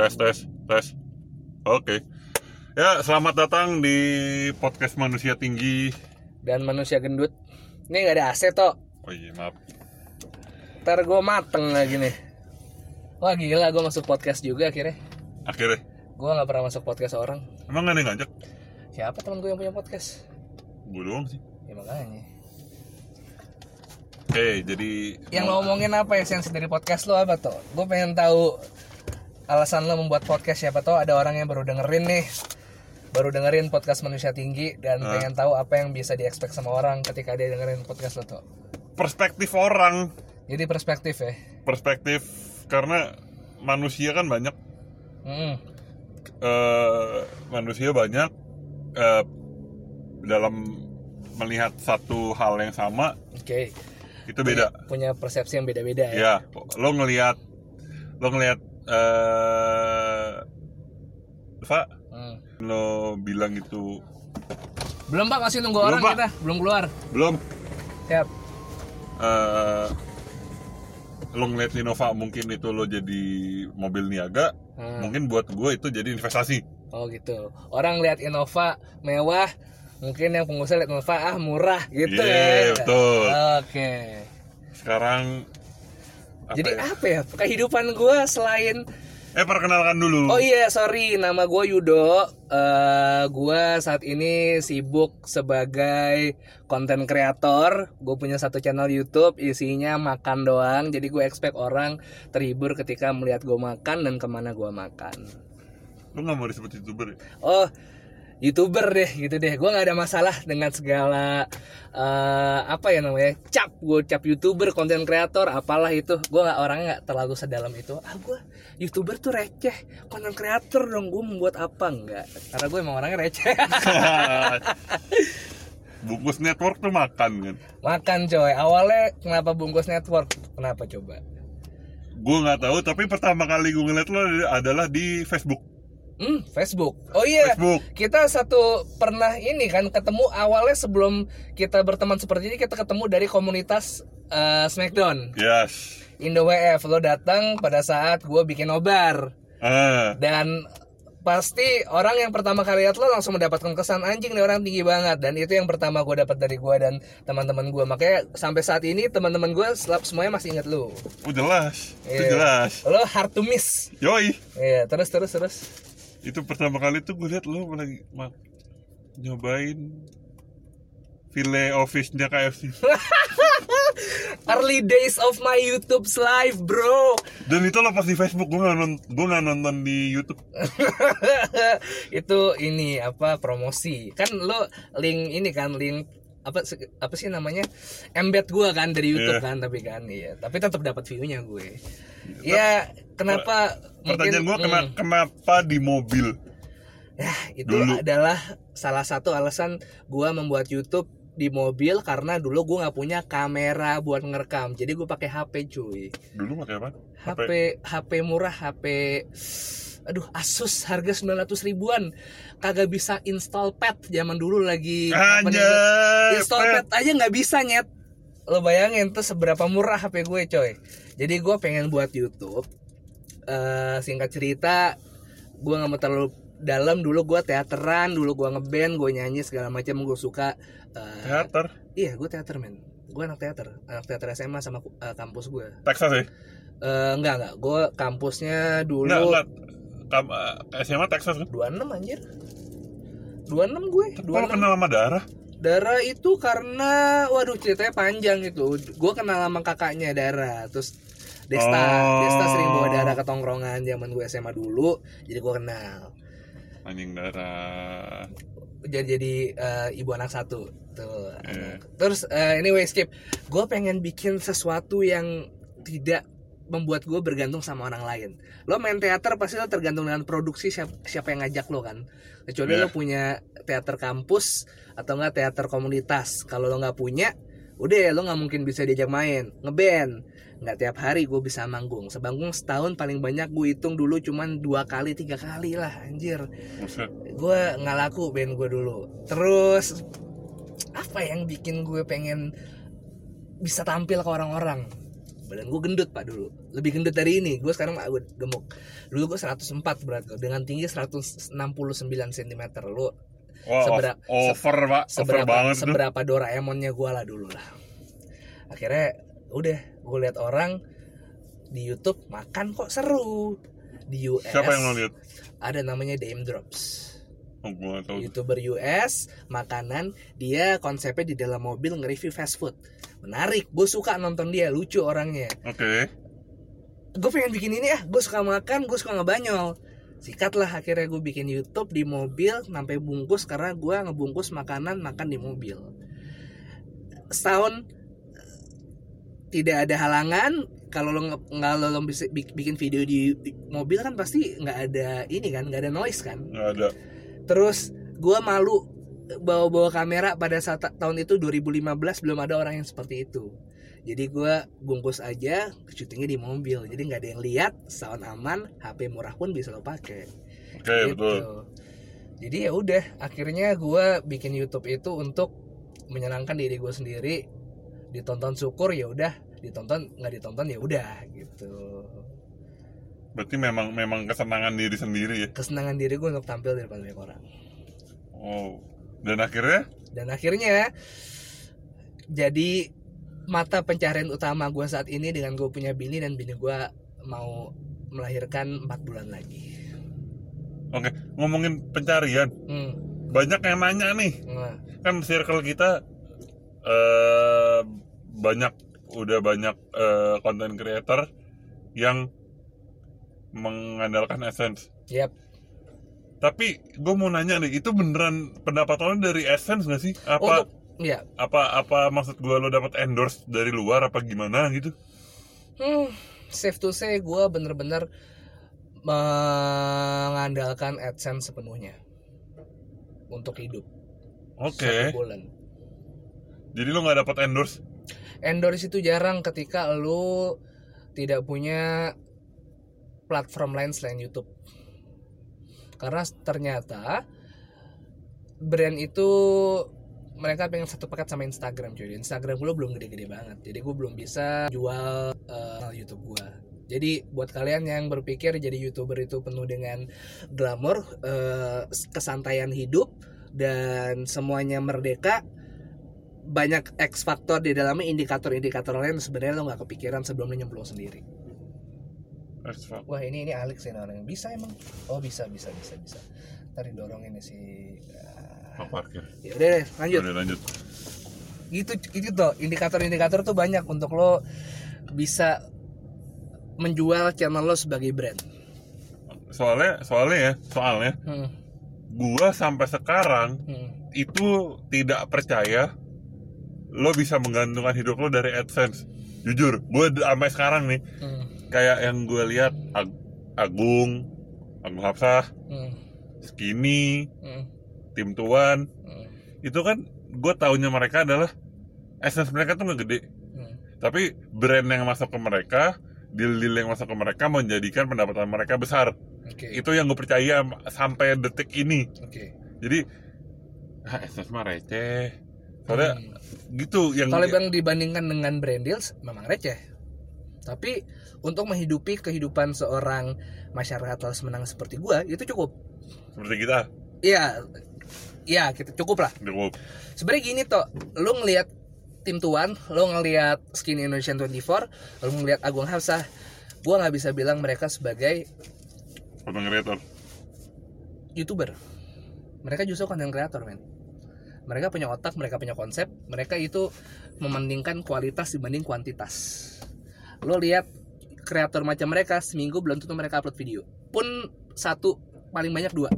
tes tes tes. Oke. Ya selamat datang di podcast manusia tinggi. Dan manusia gendut. Ini nggak ada AC toh oh iya maaf. Ntar gue mateng lagi nih. Wah gila gue masuk podcast juga akhirnya. Akhirnya? Gue nggak pernah masuk podcast orang. Emang gak ada yang ngajak siapa teman gue yang punya podcast? Gue doang sih. Ya makanya. Oke jadi yang lo omongin apa ya sensi dari podcast lo apa tuh gue pengen tahu alasan lo membuat podcast siapa tuh ada orang yang baru dengerin nih. Baru dengerin podcast manusia tinggi dan Ah. pengen tahu apa yang bisa diekspek sama orang ketika dia dengerin podcast lo tuh perspektif orang. Jadi perspektif ya. Perspektif karena manusia kan banyak. Hmm. eh, manusia banyak. Eh, dalam melihat satu hal yang sama oke. itu beda. Punya persepsi yang beda-beda ya. Ya lo ngelihat lo ngelihat eh Pak Hmm. lo bilang itu belum pak masih nunggu Belum, orang Pak. kita belum keluar belum siap eh lo ngeliat Innova mungkin itu lo jadi mobil niaga Hmm. mungkin buat gue itu jadi investasi Oh gitu. Orang lihat Innova mewah, mungkin yang pengusaha lihat Innova ah murah gitu Iya, ya. betul. Oke. sekarang apa Jadi ya? apa ya? Kehidupan gua selain eh perkenalkan dulu Oh iya, sorry, nama gua Yudo. Eh gua saat ini sibuk sebagai konten kreator. Gue punya satu channel YouTube, isinya makan doang. Jadi gue expect orang terhibur ketika melihat gue makan dan ke mana gua makan. lo nggak mau disebut youtuber ya? oh youtuber deh gitu deh. Gue nggak ada masalah dengan segala eh, apa ya namanya cap. Gue cap youtuber konten kreator apalah itu. Gue nggak orangnya nggak terlalu sedalam itu. Ah gue youtuber tuh receh. Konten kreator dong gue membuat apa? Enggak karena gue emang orangnya receh. Bungkus network tuh makan kan? Makan coy. Awalnya kenapa bungkus network? Kenapa coba? Gue nggak tahu tapi pertama kali gue ngeliat lo adalah di Facebook Hmm, Facebook. Oh iya, Facebook. kita satu pernah ini kan ketemu awalnya sebelum kita berteman seperti ini kita ketemu dari komunitas eh, Smackdown. Yes. Indo WF lo datang pada saat gue bikin nobar. Ah. Dan pasti orang yang pertama kali lihat lo langsung mendapatkan kesan anjing nih orang tinggi banget. Dan itu yang pertama gue dapat dari gue dan teman-teman gue makanya sampai saat ini teman-teman gue selap semuanya masih ingat lo oh jelas. Itu Iya. jelas. Lo hard to miss. Yoi. Iya terus terus terus itu pertama kali tuh gue liat lo lagi ma- nyobain file office-nya KFC early days of my YouTube's life bro. Dan itu lo pas di Facebook gue nggak nonton gue nggak nonton di YouTube. Itu ini apa promosi. Kan lo link ini kan link apa apa sih namanya embed gua kan dari YouTube Iya. kan tapi kan iya. Tapi tetap dapat view-nya gue. Ya kenapa pertanyaan gue mungkin- hmm, kenapa di mobil? Ya itu Dulu. adalah salah satu alasan gua membuat YouTube di mobil karena dulu gua nggak punya kamera buat ngerekam. Jadi gue pakai HP cuy. Dulu pakai apa? HP HP murah HP aduh Asus harga 900 ribuan. Kagak bisa install pad. Zaman dulu lagi Anjay, install pad aja nggak bisa nyet. Lo bayangin tuh seberapa murah HP gue coy. Jadi gue pengen buat YouTube. Eh, singkat cerita gue nggak mau terlalu dalam. Dulu gue teateran dulu gue ngeband gue nyanyi segala macam. Gue suka eh, teater? Iya gue teater men. Gue anak teater. Anak teater SMA sama eh, kampus gue. Texas ya? Eh, enggak enggak, gue kampusnya dulu enggak SMA Texas kan? 26 anjir. 26 gue. Kalau 26 kenal sama darah Dara itu karena waduh ceritanya panjang itu. Gue kenal sama kakaknya Dara terus Desta. Oh. Desta sering bawa Dara ke tongkrongan zaman gue SMA dulu jadi gue kenal. Anjing darah jadi jadi eh, ibu anak satu tuh Eh. terus eh, anyway skip. Gue pengen bikin sesuatu yang tidak membuat gue bergantung sama orang lain. Lo main teater pasti lo tergantung dengan produksi siapa, siapa yang ngajak lo kan. Kecuali Iya. lo punya teater kampus atau enggak teater komunitas. Kalau lo nggak punya udah lo nggak mungkin bisa diajak main. Ngeband. Nggak tiap hari gue bisa manggung. Sebanggung setahun paling banyak gue hitung dulu cuman dua kali tiga kali lah anjir. Gue nggak laku band gue dulu. Terus apa yang bikin gue pengen bisa tampil ke orang-orang badan gue gendut pak dulu. Lebih gendut dari ini. Gue sekarang gue gemuk. Dulu gue 104 berat gue dengan tinggi 169 cm lu Wah, Sebera- o- over pak, over seberapa banget tuh. seberapa Doraemonnya gue lah dulu lah. Akhirnya udah gue lihat orang di YouTube makan kok seru. Di US Siapa yang lihat? ada namanya Dame Drops Oh, tahu. youtuber US makanan dia konsepnya di dalam mobil nge-review fast food menarik gue suka nonton dia lucu orangnya Oke. gue pengen bikin ini ah gue suka makan gue suka ngebanyol sikat lah akhirnya gue bikin YouTube di mobil sampai bungkus karena gue ngebungkus makanan makan di mobil setahun tidak ada halangan kalau lo nggak lo, lo bisa bik- bikin video di mobil kan pasti nggak ada ini kan nggak ada noise kan Gak ada. Terus gue malu bawa-bawa kamera pada saat ta- tahun itu 2015 belum ada orang yang seperti itu. Jadi gue bungkus aja syutingnya di mobil. Jadi nggak ada yang lihat sound aman HP murah pun bisa lo pakai. Oke, gitu. betul. jadi ya udah akhirnya gue bikin YouTube itu untuk menyenangkan diri gue sendiri. Ditonton syukur ya udah. Ditonton nggak ditonton ya udah gitu Berarti memang memang kesenangan diri sendiri ya. kesenangan diri gue untuk tampil di depan banyak orang Oh. Dan akhirnya dan akhirnya jadi mata pencarian utama gue saat ini dengan gue punya bini dan bini gue mau melahirkan empat bulan lagi Oke, ngomongin pencarian, hmm. banyak yang nanya nih, nah, kan circle kita eh banyak udah banyak eh, content creator yang mengandalkan essence. yep. Tapi gue mau nanya nih, itu beneran pendapat lo dari essence gak sih? Apa untuk ya apa apa maksud gue lo dapat endorse dari luar apa gimana gitu? hmm, safe to say gue bener-bener mengandalkan AdSense sepenuhnya untuk hidup Oke, satu bulan jadi lo nggak dapat endorse? endorse itu jarang ketika lu tidak punya platform lain selain YouTube. Karena ternyata brand itu mereka pengen satu paket sama Instagram cuy. Instagram gue belum gede-gede banget. Jadi gue belum bisa jual eh, YouTube gue. Jadi buat kalian yang berpikir jadi YouTuber itu penuh dengan glamor, eh, kesantaian hidup dan semuanya merdeka, banyak X faktor di dalamnya indikator-indikator lain sebenarnya lo nggak kepikiran sebelum lo nyemplung sendiri. Wah ini ini Alex ini orang yang bisa emang. Oh bisa bisa bisa bisa. Tadi dorong ini si. Pak parkir. Ya udah deh, lanjut. Udah lanjut. Gitu itu tuh indikator-indikator tuh banyak untuk lo bisa menjual channel lo sebagai brand. Soalnya soalnya ya, soalnya Hmm, gua sampai sekarang hmm, itu tidak percaya lo bisa menggantungkan hidup lo dari AdSense. Jujur, gue sampai sekarang nih hmm, kayak yang gue lihat Ag- Agung, Agung Hapsah, hmm, Skinny, hmm, Tim Tuan, hmm, itu kan gue taunya mereka adalah essence mereka tuh nggak gede, hmm. tapi brand yang masuk ke mereka, deal-deal yang masuk ke mereka menjadikan pendapatan mereka besar. Oke. Itu yang gue percaya sampai detik ini. Oke. Jadi, ah, essence mah receh. Soalnya Hmm. gitu yang Kalau yang dibandingkan dengan brand deals memang receh. Tapi untuk menghidupi kehidupan seorang masyarakat kelas menang seperti gua itu cukup. seperti kita Iya. Iya, kita cukup lah. cukup Sebenarnya gini toh, lu ngelihat tim tuan, lu ngelihat Skin Indonesian 24, lu ngelihat Agung Hafsah, gua nggak bisa bilang mereka sebagai content creator. youtuber. Mereka justru content creator, men. Mereka punya otak, mereka punya konsep, mereka itu mementingkan kualitas dibanding kuantitas. Lo lihat kreator macam mereka seminggu belum tentu mereka upload video. Pun satu paling banyak dua.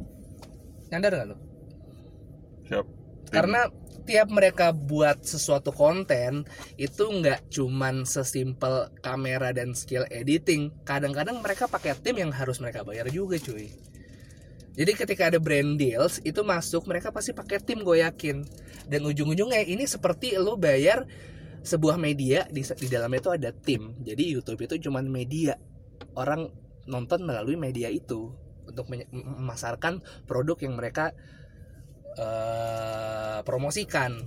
Nyadar nggak lo? Siap. Karena tiap mereka buat sesuatu konten itu nggak cuman sesimpel kamera dan skill editing. Kadang-kadang mereka pakai tim yang harus mereka bayar juga, cuy. Jadi ketika ada brand deals itu masuk mereka pasti pakai tim gue yakin. Dan ujung-ujungnya ini seperti lo bayar sebuah media di di dalamnya itu ada tim. Jadi YouTube itu cuman media. Orang nonton melalui media itu untuk memasarkan produk yang mereka eh, promosikan.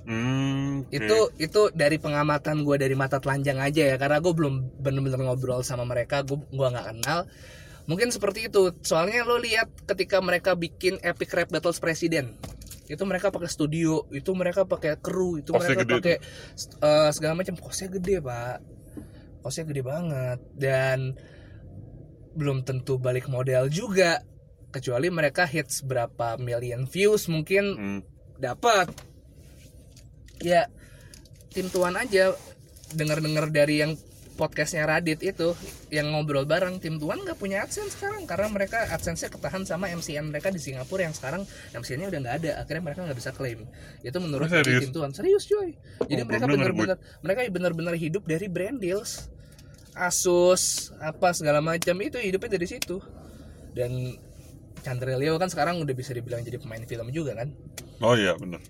Hmm, oke. itu itu dari pengamatan gue dari mata telanjang aja ya karena gue belum bener-bener ngobrol sama mereka gue gua nggak kenal mungkin seperti itu. Soalnya lo lihat ketika mereka bikin epic rap battles presiden itu mereka pakai studio itu mereka pakai kru itu Kosnya mereka pakai eh, segala macam. Kosnya gede pak. Kosnya gede banget. Dan belum tentu balik model juga. Kecuali mereka hits berapa million views mungkin Hmm. dapat. Ya tim tuan aja. Dengar-dengar dari yang podcastnya Radit itu yang ngobrol bareng tim tuan nggak punya adsense sekarang karena mereka adsense-nya ketahan sama MCN mereka di Singapura yang sekarang MCN-nya udah nggak ada akhirnya mereka nggak bisa klaim. Itu menurut serius? dari tim tuan. Serius cuy. Jadi Oh, mereka benar-benar mereka benar-benar hidup dari brand deals Asus apa segala macam itu hidupnya dari situ. Dan Chandra Leo kan sekarang udah bisa dibilang jadi pemain film juga kan? Oh iya bener.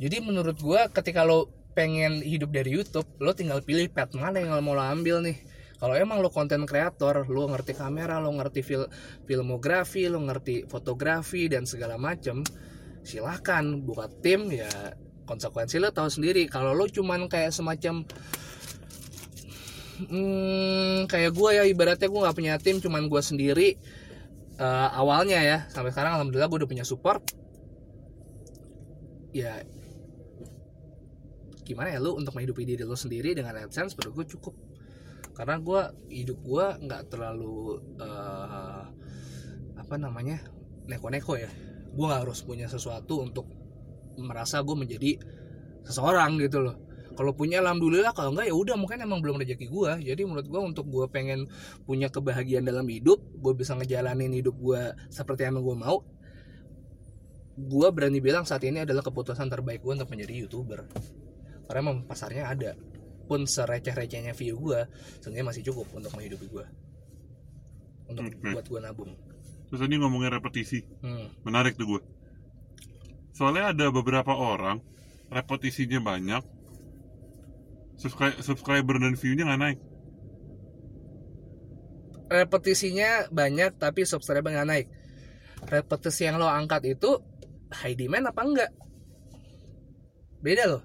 jadi menurut gua ketika lo pengen hidup dari YouTube, lo tinggal pilih path mana yang lo mau lo ambil nih. Kalau emang lo konten kreator, lo ngerti kamera, lo ngerti fil filmografi, lo ngerti fotografi dan segala macem, silahkan buka tim ya konsekuensi lo tahu sendiri. Kalau lo cuman kayak semacam hmm, kayak gua ya ibaratnya gua nggak punya tim, cuman gua sendiri. eh, awalnya ya sampai sekarang alhamdulillah gue udah punya support ya gimana ya lu untuk menghidupi diri lu sendiri dengan AdSense menurut gue cukup. Karena gue hidup gue nggak terlalu eh, apa namanya neko-neko ya. Gue nggak harus punya sesuatu untuk merasa gue menjadi seseorang gitu loh. Kalau punya alhamdulillah. Kalau enggak ya udah mungkin emang belum rezeki gue jadi menurut gue untuk gue pengen punya kebahagiaan dalam hidup gue bisa ngejalanin hidup gue seperti yang gue mau gue berani bilang saat ini adalah keputusan terbaik gue untuk menjadi youtuber karena emang pasarnya ada pun sereceh-recehnya view gue sebenarnya masih cukup untuk menghidupi gue untuk Oke. buat gue nabung Terus tadi ngomongin repetisi, hmm. menarik tuh gue. Soalnya ada beberapa orang repetisinya banyak, subscribe subscriber dan view-nya nggak naik. repetisinya banyak tapi subscriber nggak naik repetisi yang lo angkat itu high demand apa enggak beda loh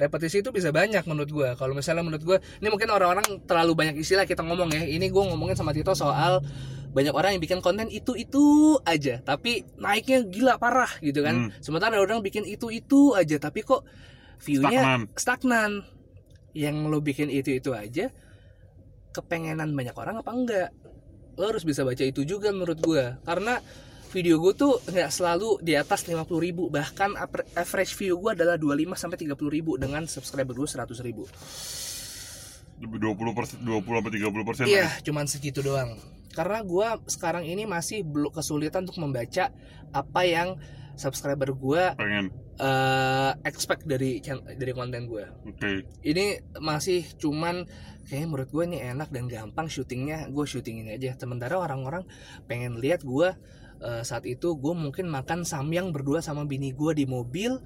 repetisi itu bisa banyak menurut gua. Kalau misalnya menurut gua ini mungkin orang-orang terlalu banyak istilah kita ngomong ya. Ini gua ngomongin sama Tito soal banyak orang yang bikin konten itu itu aja tapi naiknya gila parah gitu kan. Hmm. sementara ada orang bikin itu itu aja tapi kok viewnya Stagnan. stagnan. Yang lo bikin itu itu aja kepengenan banyak orang apa enggak? Lo harus bisa baca itu juga menurut gue karena video gue tuh nggak selalu di atas 50.000 ribu bahkan average view gue adalah 25 sampai 30 ribu dengan subscriber gue 100 ribu 20 persen, 20 sampai 30 persen. iya cuman segitu doang karena gue sekarang ini masih belum kesulitan untuk membaca apa yang subscriber gue Pengen. eh, expect dari dari konten gue Oke. ini masih cuman kayaknya menurut gue ini enak dan gampang syutingnya gue syuting ini aja sementara orang-orang pengen lihat gue eh, saat itu gue mungkin makan samyang berdua sama bini gue di mobil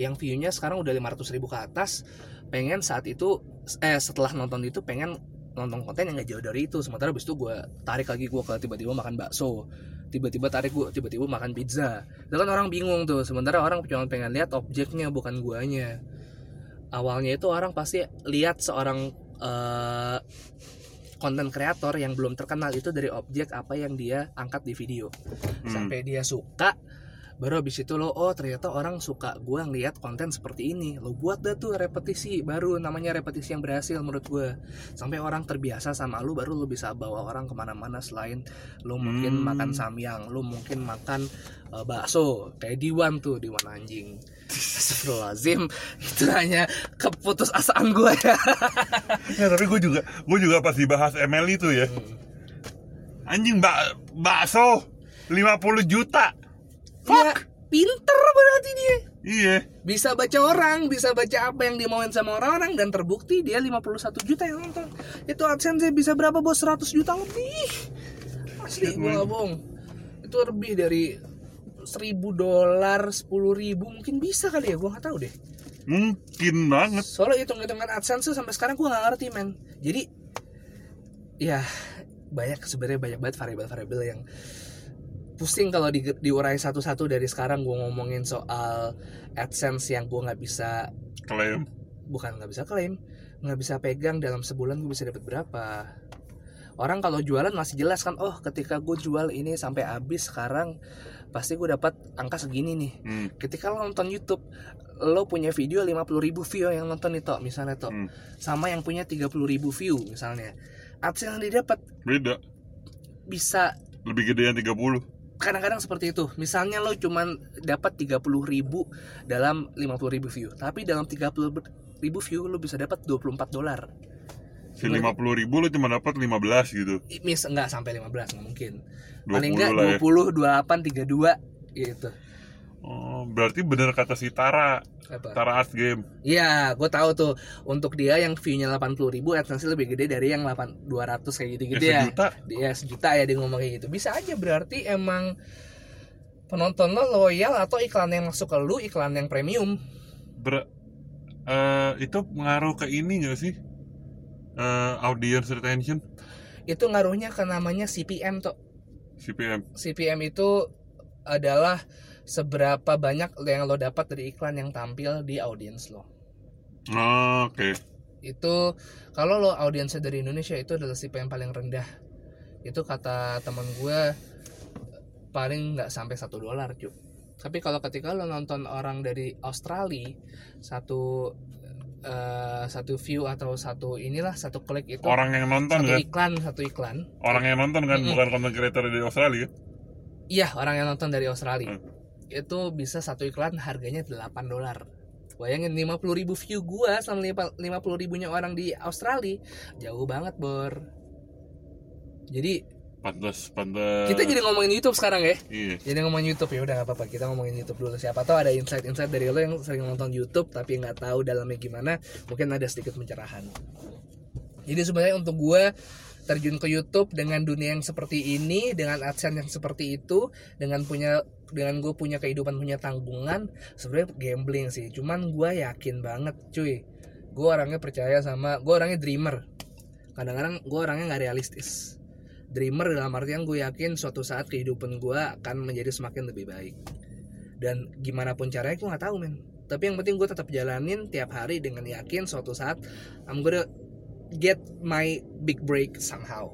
yang viewnya sekarang udah 500 ribu ke atas. Pengen saat itu eh setelah nonton itu pengen nonton konten yang gak jauh dari itu. Sementara habis itu gue tarik lagi gue ke tiba-tiba makan bakso. Tiba-tiba tarik gue tiba-tiba makan pizza. Itu kan orang bingung tuh. Sementara orang cuma pengen lihat objeknya bukan guanya. Awalnya itu orang pasti lihat seorang eh, konten kreator yang belum terkenal itu dari objek apa yang dia angkat di video Hmm. sampai dia suka baru habis itu lo oh ternyata orang suka gua ngeliat konten seperti ini lo buat dah tuh repetisi baru namanya repetisi yang berhasil menurut gue sampai orang terbiasa sama lu baru lo bisa bawa orang ke mana-mana selain lo mungkin Hmm. makan samyang lo mungkin makan eh, bakso kayak Diwan tuh Diwan anjing Astagfirullahaladzim itu hanya keputusasaan gue ya Ya, tapi gue juga gue juga pas dibahas ML itu ya. Anjing bak bakso 50 juta. Ya pinter berarti dia Iya. bisa baca orang, bisa baca apa yang dimauin sama orang-orang dan terbukti dia 51 juta yang nonton. Itu AdSense bisa berapa bos? 100 juta lebih. Asli Shit, gue gak bohong. Itu lebih dari 1000 dolar, 10 ribu mungkin bisa kali ya, gue nggak tahu deh. Mungkin banget. Soalnya hitung-hitungan AdSense sampai sekarang gue nggak ngerti men. Jadi ya banyak sebenarnya banyak banget variabel-variabel yang pusing kalau di, diurai satu-satu dari sekarang gue ngomongin soal AdSense yang gue nggak bisa klaim. Bukan nggak bisa klaim nggak bisa pegang dalam sebulan gue bisa dapat berapa. Orang kalau jualan masih jelas kan oh ketika gue jual ini sampai habis sekarang pasti gue dapat angka segini nih. Hmm. ketika lo nonton YouTube lo punya video 50.000 ribu view yang nonton itu misalnya tuh Hmm. sama yang punya 30.000 ribu view misalnya. AdSense yang didapat beda. bisa lebih gede yang 30 kadang-kadang seperti itu. Misalnya lo cuman dapat 30.000 ribu dalam 50.000 ribu view. Tapi dalam 30 ribu view lo bisa dapat 24 dolar. Si 50 ribu lo cuma dapat 15 gitu. Mis enggak sampai 15 nggak mungkin. 20 paling enggak lah ya. 20 28 32 gitu oh, berarti bener kata si Tara apa Tara Art Game Iya, gue tahu tuh untuk dia yang view-nya 80 ribu AdSense lebih gede dari yang 8 200 kayak gitu-gitu ya, ya. sejuta Dia sejuta ya dia ngomong kayak gitu. Bisa aja berarti emang penonton lo loyal atau iklan yang masuk ke lu iklan yang premium. Ber, eh, itu pengaruh ke ini gak sih Eh, audience retention Itu ngaruhnya ke namanya CPM tuh. CPM CPM itu adalah seberapa banyak yang lo dapat dari iklan yang tampil di audiens lo. oh, oke. Itu kalau lo audiensnya dari Indonesia itu adalah CPM paling rendah. Itu kata teman gue paling nggak sampai satu dolar cuy tapi kalau ketika lo nonton orang dari Australia satu eh, satu view atau satu inilah satu klik itu orang yang nonton satu kan? iklan satu iklan. Orang yang nonton kan? Mm-mm. bukan content creator dari Australia. Iya orang yang nonton dari Australia. Hmm. Itu bisa satu iklan harganya 8 dolar. Bayangin 50 ribu view gua sama 50 ribunya orang di Australia jauh banget bor. Jadi pantas pantas kita jadi ngomongin YouTube sekarang ya? Iya. Jadi ngomongin YouTube ya udah nggak apa-apa kita ngomongin YouTube dulu. Siapa tahu ada insight-insight dari lo yang sering nonton YouTube tapi nggak tahu dalamnya gimana mungkin ada sedikit pencerahan. Jadi sebenarnya untuk gue terjun ke YouTube dengan dunia yang seperti ini dengan AdSense yang seperti itu dengan punya dengan gue punya kehidupan punya tanggungan sebenarnya gambling sih. Cuman gue yakin banget cuy. Gue orangnya percaya sama gue orangnya dreamer. Kadang-kadang gue orangnya nggak realistis. Dreamer dalam artian gue yakin suatu saat kehidupan gue akan menjadi semakin lebih baik. Dan gimana pun caranya gue nggak tahu men. Tapi yang penting gue tetap jalanin tiap hari dengan yakin suatu saat I'm gonna get my big break somehow.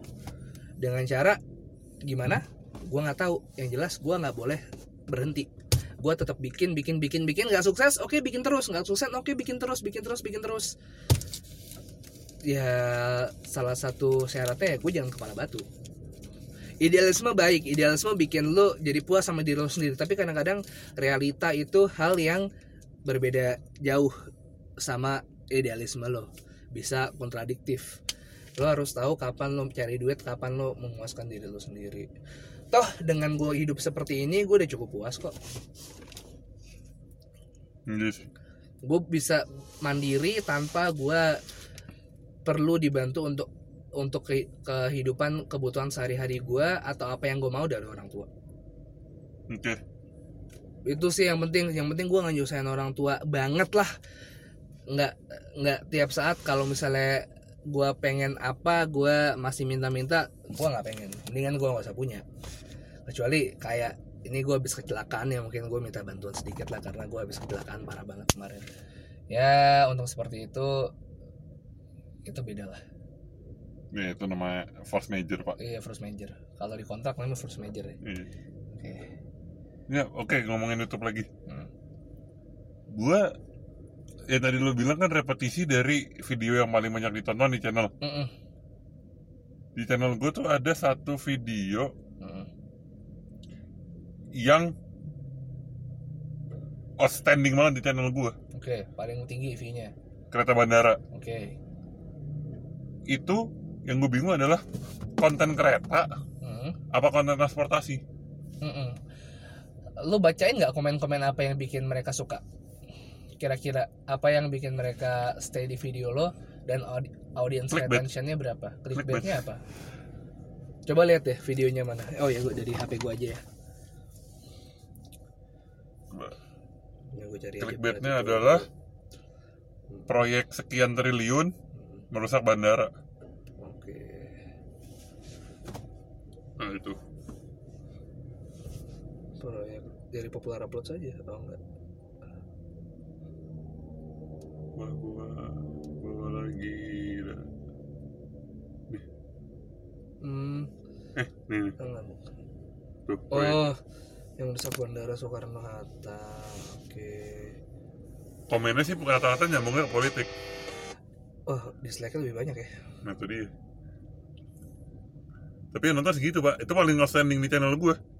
Dengan cara gimana? Gue nggak tahu. Yang jelas gue nggak boleh berhenti. Gue tetap bikin bikin bikin bikin. Nggak sukses oke bikin terus. Nggak sukses oke bikin terus bikin terus bikin terus. Ya salah satu syaratnya ya gue jangan kepala batu. Idealisme baik. Idealisme bikin lo jadi puas sama diri lo sendiri. Tapi kadang-kadang realita itu hal yang berbeda jauh sama idealisme lo bisa kontradiktif. Lo harus tahu kapan lo cari duit kapan lo memuaskan diri lo sendiri. Toh dengan gue hidup seperti ini gue udah cukup puas kok. Iya sih. gue bisa mandiri tanpa gue perlu dibantu untuk untuk ke- kehidupan kebutuhan sehari-hari gue atau apa yang gue mau dari orang tua. Oke. Itu sih yang penting. Yang penting gue nggak nyusahin orang tua banget lah nggak nggak tiap saat kalau misalnya gue pengen apa gue masih minta-minta gue nggak pengen. Mendingan gue nggak usah punya. Kecuali kayak ini gue habis kecelakaan ya mungkin gue minta bantuan sedikit lah karena gue habis kecelakaan parah banget kemarin. Ya untuk seperti itu itu beda lah. Ya itu namanya force major pak. Iya first major. Kalau di kontrak namanya first major ya. Iya. oke. Ya oke ngomongin YouTube lagi. Hmm. gua ya tadi lo bilang kan repetisi dari video yang paling banyak ditonton di channel Mm-mm. di channel gue tuh ada satu video Mm-mm. yang outstanding banget di channel gue oke paling tinggi fee-nya kereta bandara oke itu yang gue bingung adalah konten kereta Mm. apa konten transportasi Mm-mm. Lu bacain nggak komen-komen apa yang bikin mereka suka? Kira-kira apa yang bikin mereka stay di video lo dan audi- audience retentionnya berapa? Clickbait. Clickbaitnya apa? Coba lihat deh videonya mana. Oh ya, gue dari HP gue aja ya. Ya, Clickbaitnya adalah proyek sekian triliun merusak bandara Oke. nah itu proyek dari popular upload saja oh enggak gua gua lagi dah. hmm. Eh nih, nih. bukan. Tuh oh yang rusak bandara Soekarno Hatta. Oke. Komennya sih rata-rata nyambungnya ke politik. Oh dislike lebih banyak ya? Nah itu dia. Tapi yang nonton segitu pak. Itu paling outstanding di channel gue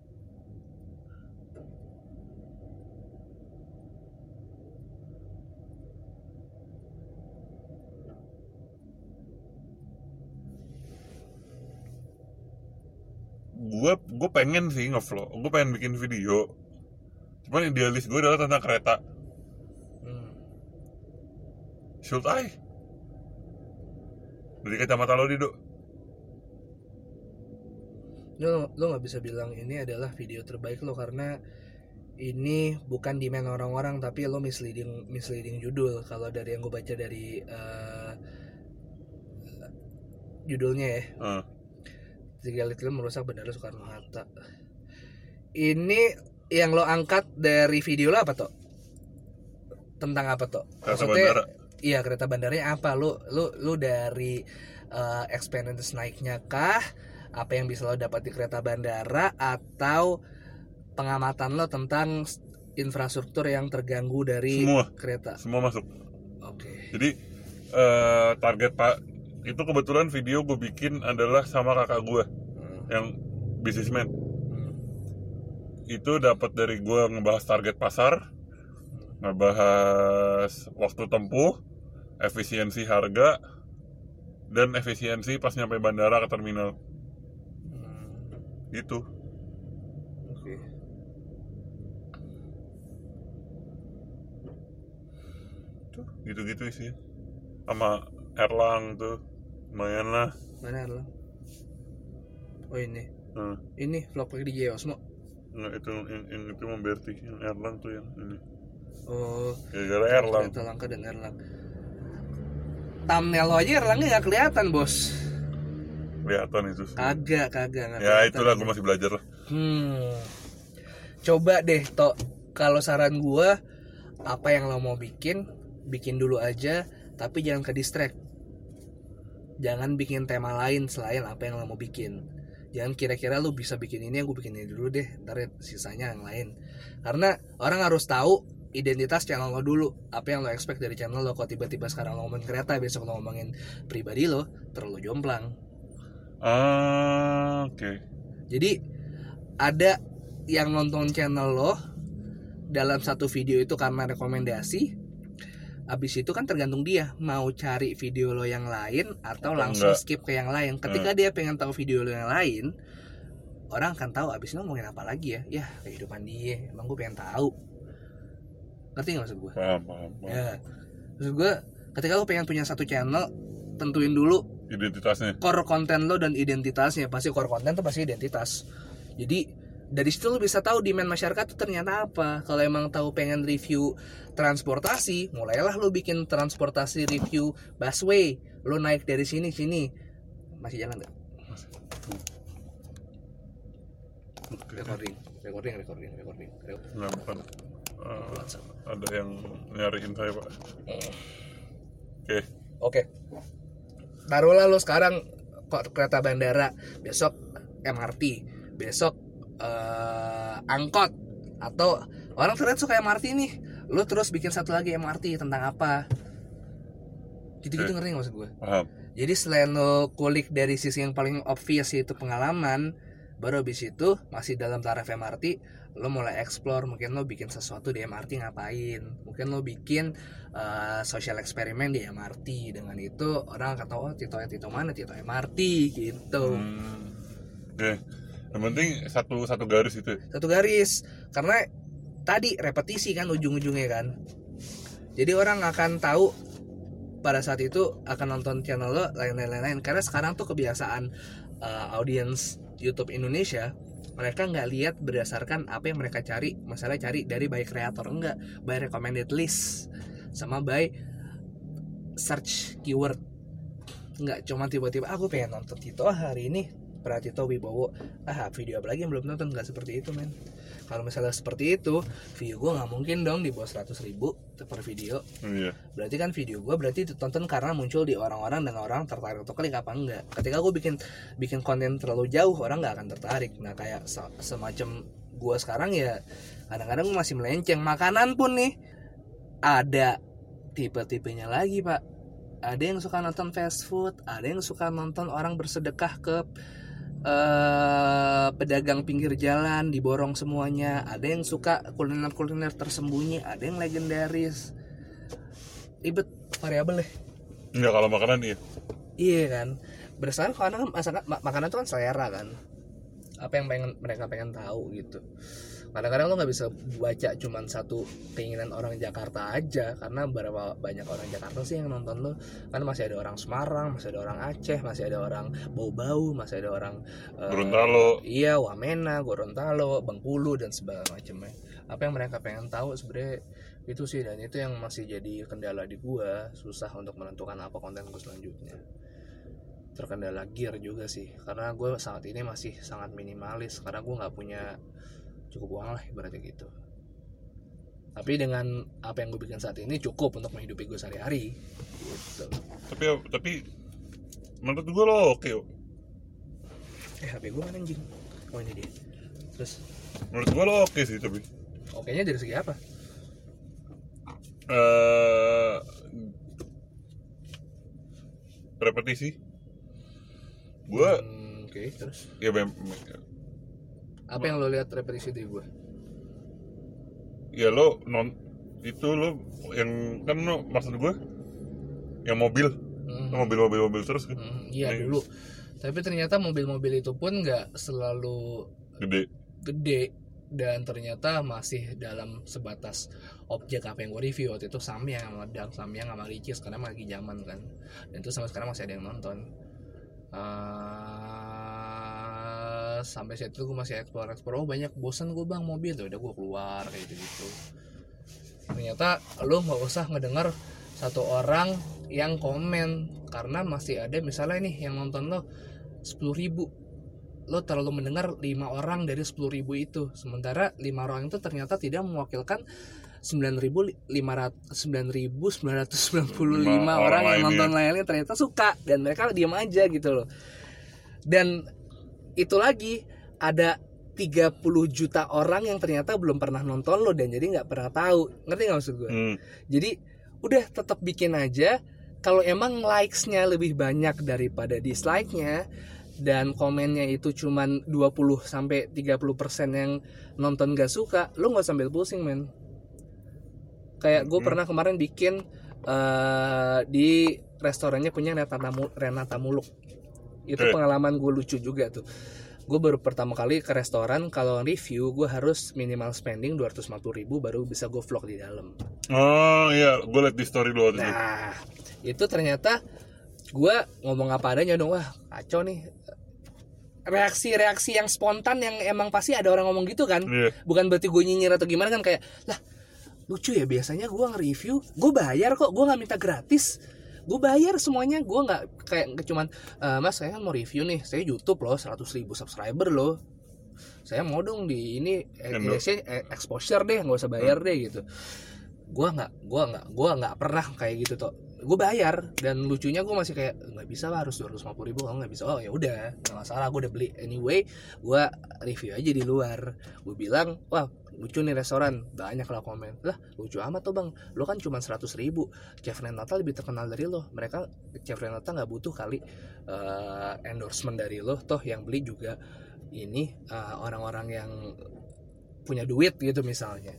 gue gue pengen sih ngevlog gue pengen bikin video. Cuman idealis gue adalah tentang kereta. Hmm. should I dari kacamata lo Dido. Lo lo nggak bisa bilang ini adalah video terbaik lo karena ini bukan demand orang-orang tapi lo misleading misleading judul. Kalau dari yang gue baca dari eh, judulnya ya. Eh, tiga little merusak bandara Soekarno Hatta ini yang lo angkat dari video lo apa toh tentang apa toh kereta bandara. iya kereta bandaranya apa? Lu lu lu dari eh, experience naiknya kah? Apa yang bisa lo dapat di kereta bandara? Atau pengamatan lo tentang infrastruktur yang terganggu dari Semua. kereta? Semua masuk. Oke. Jadi eh, target pak itu kebetulan video gue bikin adalah sama kakak gue Hmm. yang bisnismen Hmm. itu dapat dari gue ngebahas target pasar ngebahas waktu tempuh efisiensi harga dan efisiensi pas nyampe bandara ke terminal. Hmm. gitu tuh gitu-gitu sih. Sama Erlang tuh lumayan lah. Mana lo oh ini. Nah, ini vlog di Geosmo nggak itu yang, yang itu mau Berti yang Erlang tuh yang ini. Oh. Gara-gara Erlang. Kereta langka dan Erlang. Thumbnail lo aja Erlangnya nggak kelihatan bos. Kelihatan itu sih. kagak kagak nggak ya itulah gue masih belajar lah. Hmm. Coba deh, Tok. Kalau saran gua apa yang lo mau bikin, bikin dulu aja, tapi jangan ke distract. Jangan bikin tema lain selain apa yang lo mau bikin. Jangan kira-kira lu bisa bikin ini, aku bikin ini dulu deh, ntar sisanya yang lain. Karena orang harus tahu identitas channel lo dulu apa yang lo expect dari channel lo kok tiba-tiba sekarang lo ngomongin kereta besok lo ngomongin pribadi lo terlalu jomplang ah oke Jadi ada yang nonton channel lo dalam satu video itu karena rekomendasi. Abis itu kan tergantung dia mau cari video lo yang lain atau langsung enggak. skip ke yang lain. Ketika dia pengen tahu video lo yang lain, orang akan tahu abis itu ngomongin apa lagi ya. Ya kehidupan dia. Emang gue pengen tahu. Ngerti gak maksud gue? paham paham, paham. Ya. Maksud gue, ketika lo pengen punya satu channel, tentuin dulu identitasnya core konten lo dan identitasnya pasti core konten tuh pasti identitas jadi dari situ lo bisa tahu demand masyarakat tuh ternyata apa. Kalau emang tahu pengen review transportasi mulailah lo bikin transportasi review busway. Lo naik dari sini sini. Masih jalan nggak? Recording. Recording recording recording, recording. Bukan. Eh, ada yang nyariin saya pak. Oke. Oke. Taruhlah lo sekarang kok kereta bandara. Besok MRT besok eh, angkot. Atau orang ternyata suka MRT nih. Lo terus bikin satu lagi MRT tentang apa? Gitu-gitu Oke. ngerti nggak maksud gue paham. Jadi selain lo kulik dari sisi yang paling obvious yaitu pengalaman baru habis itu masih dalam taraf MRT lo mulai explore mungkin lo bikin sesuatu di MRT ngapain. Mungkin lo bikin eh, social eksperimen di MRT dengan itu orang akan tahu oh Tito Tito mana? Tito MRT gitu. Hmm. oke yang penting satu satu garis itu. Satu garis. Karena tadi repetisi kan ujung-ujungnya kan. Jadi orang akan tahu pada saat itu akan nonton channel lo lain-lain karena sekarang tuh kebiasaan uh, audiens YouTube Indonesia mereka nggak lihat berdasarkan apa yang mereka cari masalah cari dari by kreator enggak. By recommended list sama by search keyword. Nggak cuma tiba-tiba aku pengen nonton Tito hari ini Pratito Wibowo ah video apa lagi yang belum nonton? Nggak seperti itu men. Kalau misalnya seperti itu video gue nggak mungkin dong di bawah 100 ribu per video. Iya. Berarti kan video gue berarti ditonton karena muncul di orang-orang dan orang tertarik untuk klik apa enggak? Ketika gue bikin bikin konten terlalu jauh orang nggak akan tertarik. Nah kayak se- semacam gue sekarang ya kadang-kadang masih melenceng. Makanan pun nih ada tipe-tipenya lagi pak. Ada yang suka nonton fast food ada yang suka nonton orang bersedekah ke eh pedagang pinggir jalan diborong semuanya. Ada yang suka kuliner-kuliner tersembunyi ada yang legendaris. Ribet variabel deh. Enggak kalau makanan iya. Iya kan? Berdasarkan karena kan masakan ma- makanan itu kan selera kan. Apa yang pengen mereka pengen tahu gitu kadang-kadang lo nggak bisa baca cuman satu keinginan orang Jakarta aja karena berapa banyak orang Jakarta sih yang nonton lo. Kan masih ada orang Semarang masih ada orang Aceh masih ada orang Bau-Bau masih ada orang eh, Gorontalo. iya Wamena Gorontalo Bengkulu dan segala macamnya. Apa yang mereka pengen tahu sebenarnya itu sih dan itu yang masih jadi kendala di gua. Susah untuk menentukan apa konten gue selanjutnya. Terkendala gear juga sih karena gue saat ini masih sangat minimalis. Karena gue nggak punya cukup uang lah ibaratnya gitu. Tapi dengan apa yang gue bikin saat ini cukup untuk menghidupi gue sehari-hari. Gitu. tapi tapi menurut gue lo oke eh HP gue mana anjing? Oh ini dia. Terus? Menurut gue lo oke sih tapi. Oke nya dari segi apa? Eh repetisi. Gue Hmm, oke terus? Ya apa yang lo lihat repetisi dari gue ya lo non itu lo yang kan lo maksud gue yang mobil. Hmm. Mobil-mobil mobil terus kan. Hmm, iya Iya. dulu. Tapi ternyata mobil-mobil itu pun nggak selalu gede. gede. Dan ternyata masih dalam sebatas objek apa yang gue review. Waktu itu Samyang meledak Samyang sama Ricis karena lagi zaman kan. Dan itu sampai sekarang masih ada yang nonton. Eh, sampai situ gue masih explore explore. Oh banyak bosan gue bang mobil. Ya udah gue keluar kayak gitu gitu ternyata lo nggak usah ngedengar satu orang yang komen. Karena masih ada misalnya nih yang nonton lo 10.000 ribu. Lo terlalu mendengar lima orang dari 10.000 ribu itu. Sementara lima orang itu ternyata tidak mewakilkan 9.500 9.995 Lima orang orang yang nonton lainnya ternyata suka. Dan mereka diam aja gitu loh. Dan itu lagi ada 30 juta orang yang ternyata belum pernah nonton lo dan jadi nggak pernah tahu ngerti nggak maksud gue hmm. jadi udah tetap bikin aja kalau emang likes-nya lebih banyak daripada dislike-nya dan komennya itu cuman 20 sampai 30% yang nonton gak suka, lu nggak sambil pusing, men. Kayak gue Hmm. pernah kemarin bikin eh, di restorannya punya Renata, Renata Muluk. Itu Eh. pengalaman gue lucu juga tuh. Gue baru pertama kali ke restoran kalau review gue harus minimal spending 250 ribu baru bisa gue vlog di dalam. oh iya gue liat di story lo Nah, itu ternyata gue ngomong apa adanya dong, wah kacau nih. Reaksi-reaksi yang spontan yang emang pasti ada orang ngomong gitu kan. iya Bukan berarti gue nyinyir atau gimana kan kayak, lah lucu ya biasanya gue nge-review, gue bayar kok, gue nggak minta gratis. Gue bayar semuanya, gue nggak kayak cuman, "Eh, mas saya kan mau review nih, saya YouTube loh, 100 ribu subscriber loh. Saya mau dong di ini eh, exposure deh, nggak usah bayar deh gitu. Gua nggak gua nggak gua nggak pernah kayak gitu tuh gue bayar dan lucunya gue masih kayak nggak bisa lah harus 250 ribu kalau nggak bisa. Oh ya udah nggak masalah gue udah beli. Anyway gue review aja di luar. Gue bilang wah lucu nih restoran banyak lah komen. Lah lucu amat tuh bang. Lo kan cuma 100 ribu. Chef Renata lebih terkenal dari lo. Mereka chef Renata nggak butuh kali eh, endorsement dari lo. Toh yang beli juga ini eh, orang-orang yang punya duit gitu misalnya.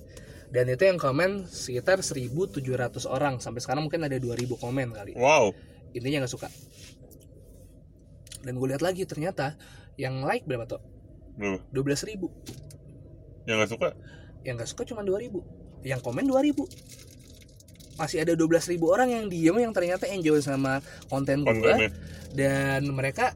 Dan itu yang komen sekitar 1700 orang. Sampai sekarang mungkin ada 2000 komen kali. Wow. Intinya nggak suka. Dan gue lihat lagi ternyata yang like berapa tuh Berapa? 12.000 ribu yang nggak suka? Yang nggak suka cuma 2000 yang komen 2000 masih ada 12.000 orang yang diem yang ternyata enjoy sama konten gue dan mereka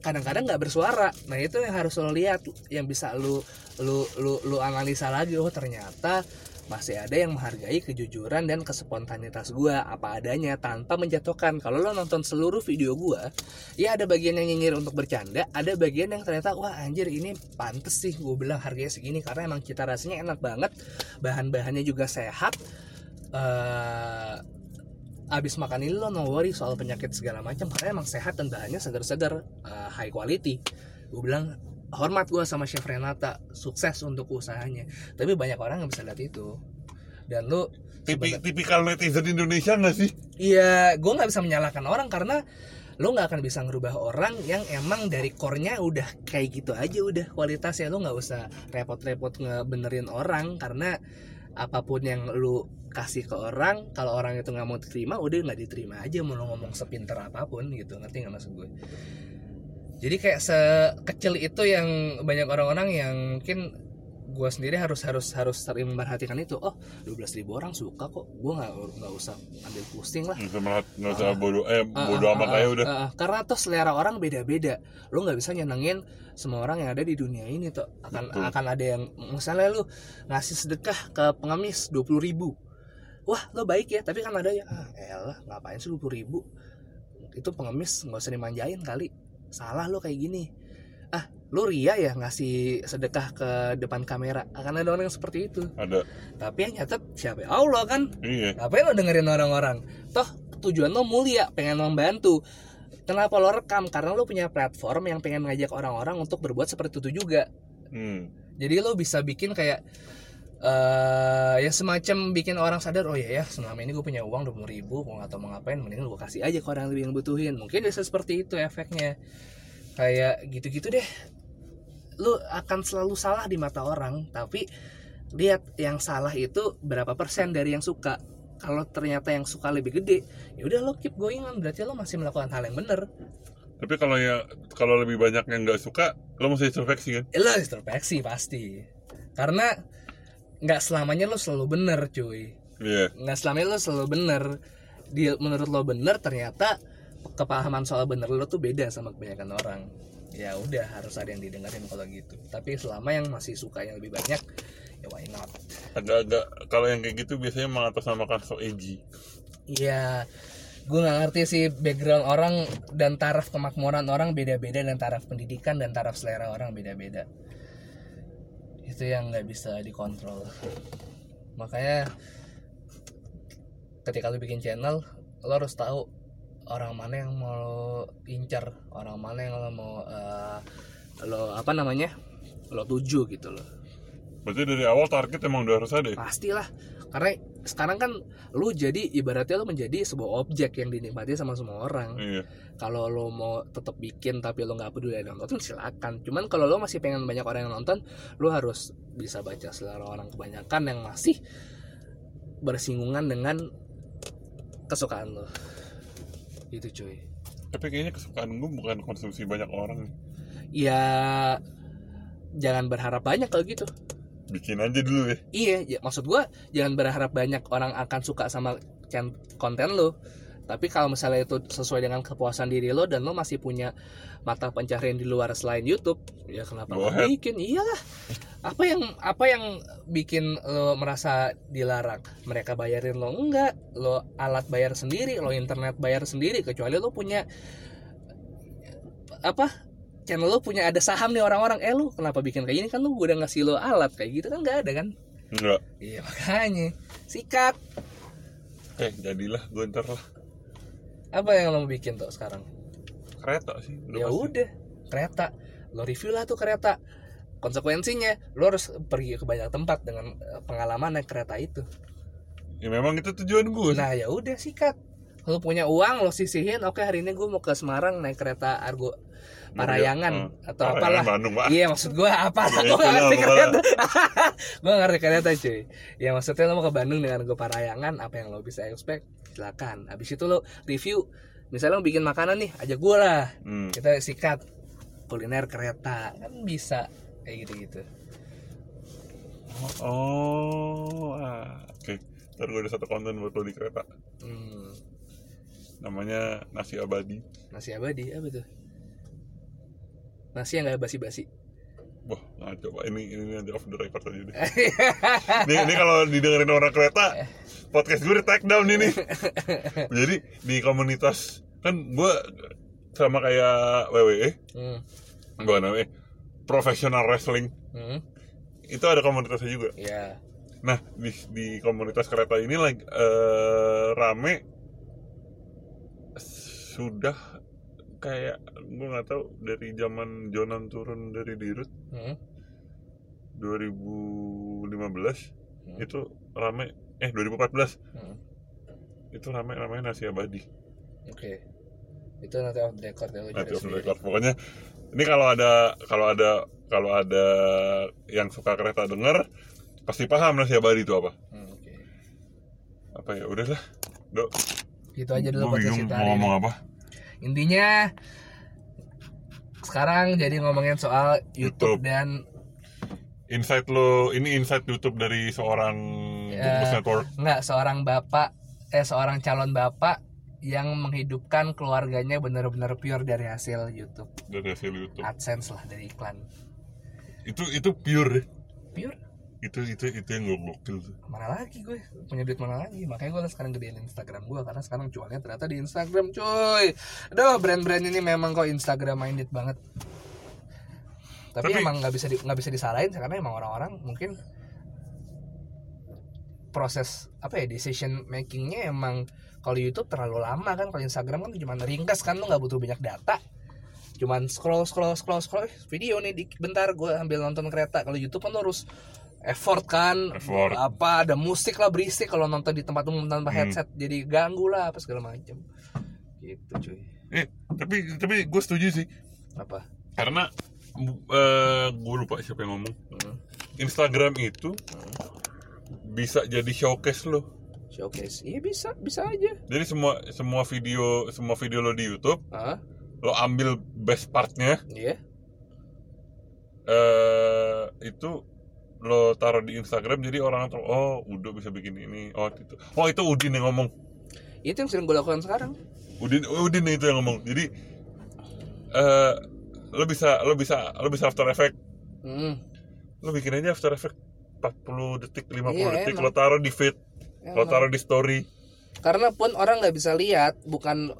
kadang-kadang nggak bersuara. Nah itu yang harus lo lihat. Yang bisa lu lu lu lu analisa lagi. Oh ternyata masih ada yang menghargai kejujuran dan kespontanitas gua. Apa adanya tanpa menjatuhkan. Kalau lo nonton seluruh video gua ya ada bagian yang nyinyir untuk bercanda ada bagian yang ternyata wah anjir ini pantes sih gue bilang harganya segini. Karena emang cita rasanya enak banget bahan-bahannya juga sehat. Eh abis makan ini lo no worry soal penyakit segala macam. Karena emang sehat dan bahannya segar-segar eh, high quality. Gue bilang hormat gue sama chef Renata sukses untuk usahanya. Tapi banyak orang nggak bisa lihat itu. Dan lu Tipi, tipikal netizen Indonesia nggak sih? Iya, gue nggak bisa menyalahkan orang karena lo nggak akan bisa ngerubah orang yang emang dari core-nya udah kayak gitu aja udah kualitasnya. Lo nggak usah repot-repot ngebenerin orang karena apa pun yang lu kasih ke orang kalau orang itu nggak mau diterima udah nggak diterima aja mau lo ngomong sepinter apa pun gitu. Ngerti nggak maksud gue jadi kayak sekecil itu yang banyak orang-orang yang mungkin gue sendiri harus harus harus sering memperhatikan itu. Oh 12.000 ribu orang suka kok. Gue nggak nggak usah ambil pusing lah. Nggak usah usah bodoh eh Ah, bodoh ah, amat ah, aja ah, udah. ah, ah. karena tuh selera orang beda-beda. Lo nggak bisa nyenengin semua orang yang ada di dunia ini tuh akan Betul. akan ada yang misalnya lu ngasih sedekah ke pengemis 20.000 ribu. Wah lo baik ya tapi kan ada ya ah elah ngapain sih 20.000 ribu? Itu pengemis nggak usah dimanjain kali salah lo kayak gini ah lo ria ya ngasih sedekah ke depan kamera akan ada orang yang seperti itu ada tapi yang nyatet siapa ya? Allah kan iya Ngapain lo dengerin orang-orang? Toh tujuan lo mulia, pengen membantu. Kenapa lo rekam? Karena lo punya platform yang pengen ngajak orang-orang untuk berbuat seperti itu juga. hmm. Jadi lo bisa bikin kayak eh ya semacam bikin orang sadar oh ya ya selama ini gue punya uang 20 ribu gue nggak tahu mau ngapain mending gue kasih aja ke orang yang lebih ngebutuhin mungkin bisa seperti itu efeknya. Kayak gitu-gitu deh. Lu akan selalu salah di mata orang tapi lihat yang salah itu berapa persen dari yang suka. Kalau ternyata yang suka lebih gede ya udah lo keep going on berarti lo masih melakukan hal yang bener tapi kalau ya kalau lebih banyak yang nggak suka lo mesti introspeksi kan? Eh, lo introspeksi pasti. Karena nggak selamanya lo selalu bener cuy. Iya. Nggak selamanya lo selalu bener. Di menurut lo bener ternyata kepahaman soal bener lo tuh beda sama kebanyakan orang. Ya udah harus ada yang didengarin kalau gitu. Tapi selama yang masih suka yang lebih banyak ya why not? Agak-agak kalau yang kayak gitu biasanya mengatasnamakan so edgy Iya, gue nggak ngerti sih background orang dan taraf kemakmuran orang beda-beda dan taraf pendidikan dan taraf selera orang beda-beda. Itu yang nggak bisa dikontrol. Makanya ketika lu bikin channel, lo harus tahu orang mana yang mau lo incar, orang mana yang lo mau eh, lo apa namanya lo tuju gitu loh. berarti dari awal target emang udah harus ada ya? pastilah karena sekarang kan lu jadi ibaratnya lu menjadi sebuah objek yang dinikmati sama semua orang. Iya. Kalau lo mau tetap bikin tapi lo nggak peduli ada yang nonton silakan. Cuman kalau lo masih pengen banyak orang yang nonton lo harus bisa baca selera orang kebanyakan yang masih bersinggungan dengan kesukaan lo itu cuy. Tapi kayaknya kesukaan gue bukan konsumsi banyak orang ya jangan berharap banyak kalau gitu bikin aja dulu ya Iya, ya, maksud gua jangan berharap banyak orang akan suka sama konten lo. Tapi kalau misalnya itu sesuai dengan kepuasan diri lo dan lo masih punya mata pencaharian di luar selain YouTube, ya kenapa ahead. bikin? Iyalah. Apa yang apa yang bikin lo merasa dilarang? Mereka bayarin lo enggak? Lo alat bayar sendiri, lo internet bayar sendiri kecuali lo punya apa? Channel lo punya ada saham nih orang-orang, eh lo kenapa bikin kayak gini? Kan lo udah ngasih lo alat kayak gitu kan nggak ada kan? enggak Iya makanya. Sikat. Eh jadilah gue ntar lah. Apa yang lo mau bikin tuh sekarang? kereta sih ya udah kereta. Lo review lah tuh kereta. Konsekuensinya lo harus pergi ke banyak tempat dengan eh, pengalaman naik kereta itu. ya memang itu tujuan gue Nah ya udah sikat. Lo punya uang lo sisihin. Oke hari ini gue mau ke Semarang naik kereta Argo Parayangan atau apalah. Iya maksud gue apa? Gue gak ngerti kereta Gue gak ngerti kereta cuy. Ya maksudnya lo mau ke Bandung dengan gue Parayangan Apa yang lo bisa expect? Silakan. Habis itu lo review. Misalnya lo bikin makanan nih Ajak gue lah. Hmm. Kita sikat. Kuliner kereta. Kan bisa. Kayak gitu-gitu. Oh ah. oke. Ntar gue ada satu konten buat lo di kereta. Hmm, namanya nasi abadi. Nasi abadi Apa tuh Nasi yang gak basi-basi wah Ah, coba ini ini nanti off the record aja deh. ini, ini kalau didengerin orang kereta, podcast gue di take down ini. Jadi di komunitas kan gue sama kayak WWE, hmm. bukan WWE, professional wrestling Hmm. itu ada komunitasnya juga. ya Nah di di komunitas kereta ini lagi eh, rame sudah kayak gue nggak tahu dari zaman Jonan turun dari Dirut Hmm. 2015 Hmm. itu rame eh 2014 Hmm. itu rame namanya nasi abadi. Oke. Itu nanti off the record ya nanti off the record. pokoknya ini kalau ada kalau ada kalau ada yang suka kereta denger pasti paham nasi abadi itu apa. Hmm, oke. Apa ya udahlah. Dok. Gitu aja dulu podcast kita ngomong apa intinya sekarang jadi ngomongin soal YouTube, YouTube. dan insight lo ini insight YouTube dari seorang. Bungkus Network. nggak seorang bapak eh seorang calon bapak yang menghidupkan keluarganya benar-benar pure dari hasil YouTube. Dari hasil YouTube. AdSense lah dari iklan. Itu itu pure. Pure itu itu itu yang gue gokil tuh. Mana lagi gue? Punya duit mana lagi? Makanya gue sekarang gedein Instagram gue karena sekarang jualnya ternyata di Instagram cuy. Aduh brand-brand ini memang kok Instagram minded banget. Tapi, Tapi- emang nggak bisa di- nggak bisa disalahin karena emang orang-orang mungkin proses apa ya decision makingnya emang kalau YouTube terlalu lama kan kalau Instagram kan cuma ringkas kan lu nggak butuh banyak data. Cuman scroll scroll scroll scroll. Video nih di, bentar gue ambil nonton kereta. Kalau YouTube kan harus effort kan Effort. apa ada musik lah berisik kalau nonton di tempat umum tanpa Hmm. headset jadi ganggu lah apa segala macam gitu cuy. Eh tapi tapi gue setuju sih. Apa? Karena eh gue lupa siapa yang ngomong. Hmm. Instagram itu bisa jadi showcase lo showcase? Iya bisa bisa aja. Jadi semua semua video semua video lo di YouTube ah lo ambil best partnya. Iya. Eh itu lo taruh di Instagram jadi orang tuh oh udah bisa bikin ini. Oh itu. Oh itu Udin yang ngomong. Itu yang sering gue lakukan sekarang. Udin Udin itu yang ngomong. Jadi eh lo bisa lo bisa lo bisa After Effect. Hmm. lo bikin aja After Effect 40 detik 50 Iya, detik emang. lo taruh di feed lo Emang. taruh di story. Karena pun orang nggak bisa lihat bukan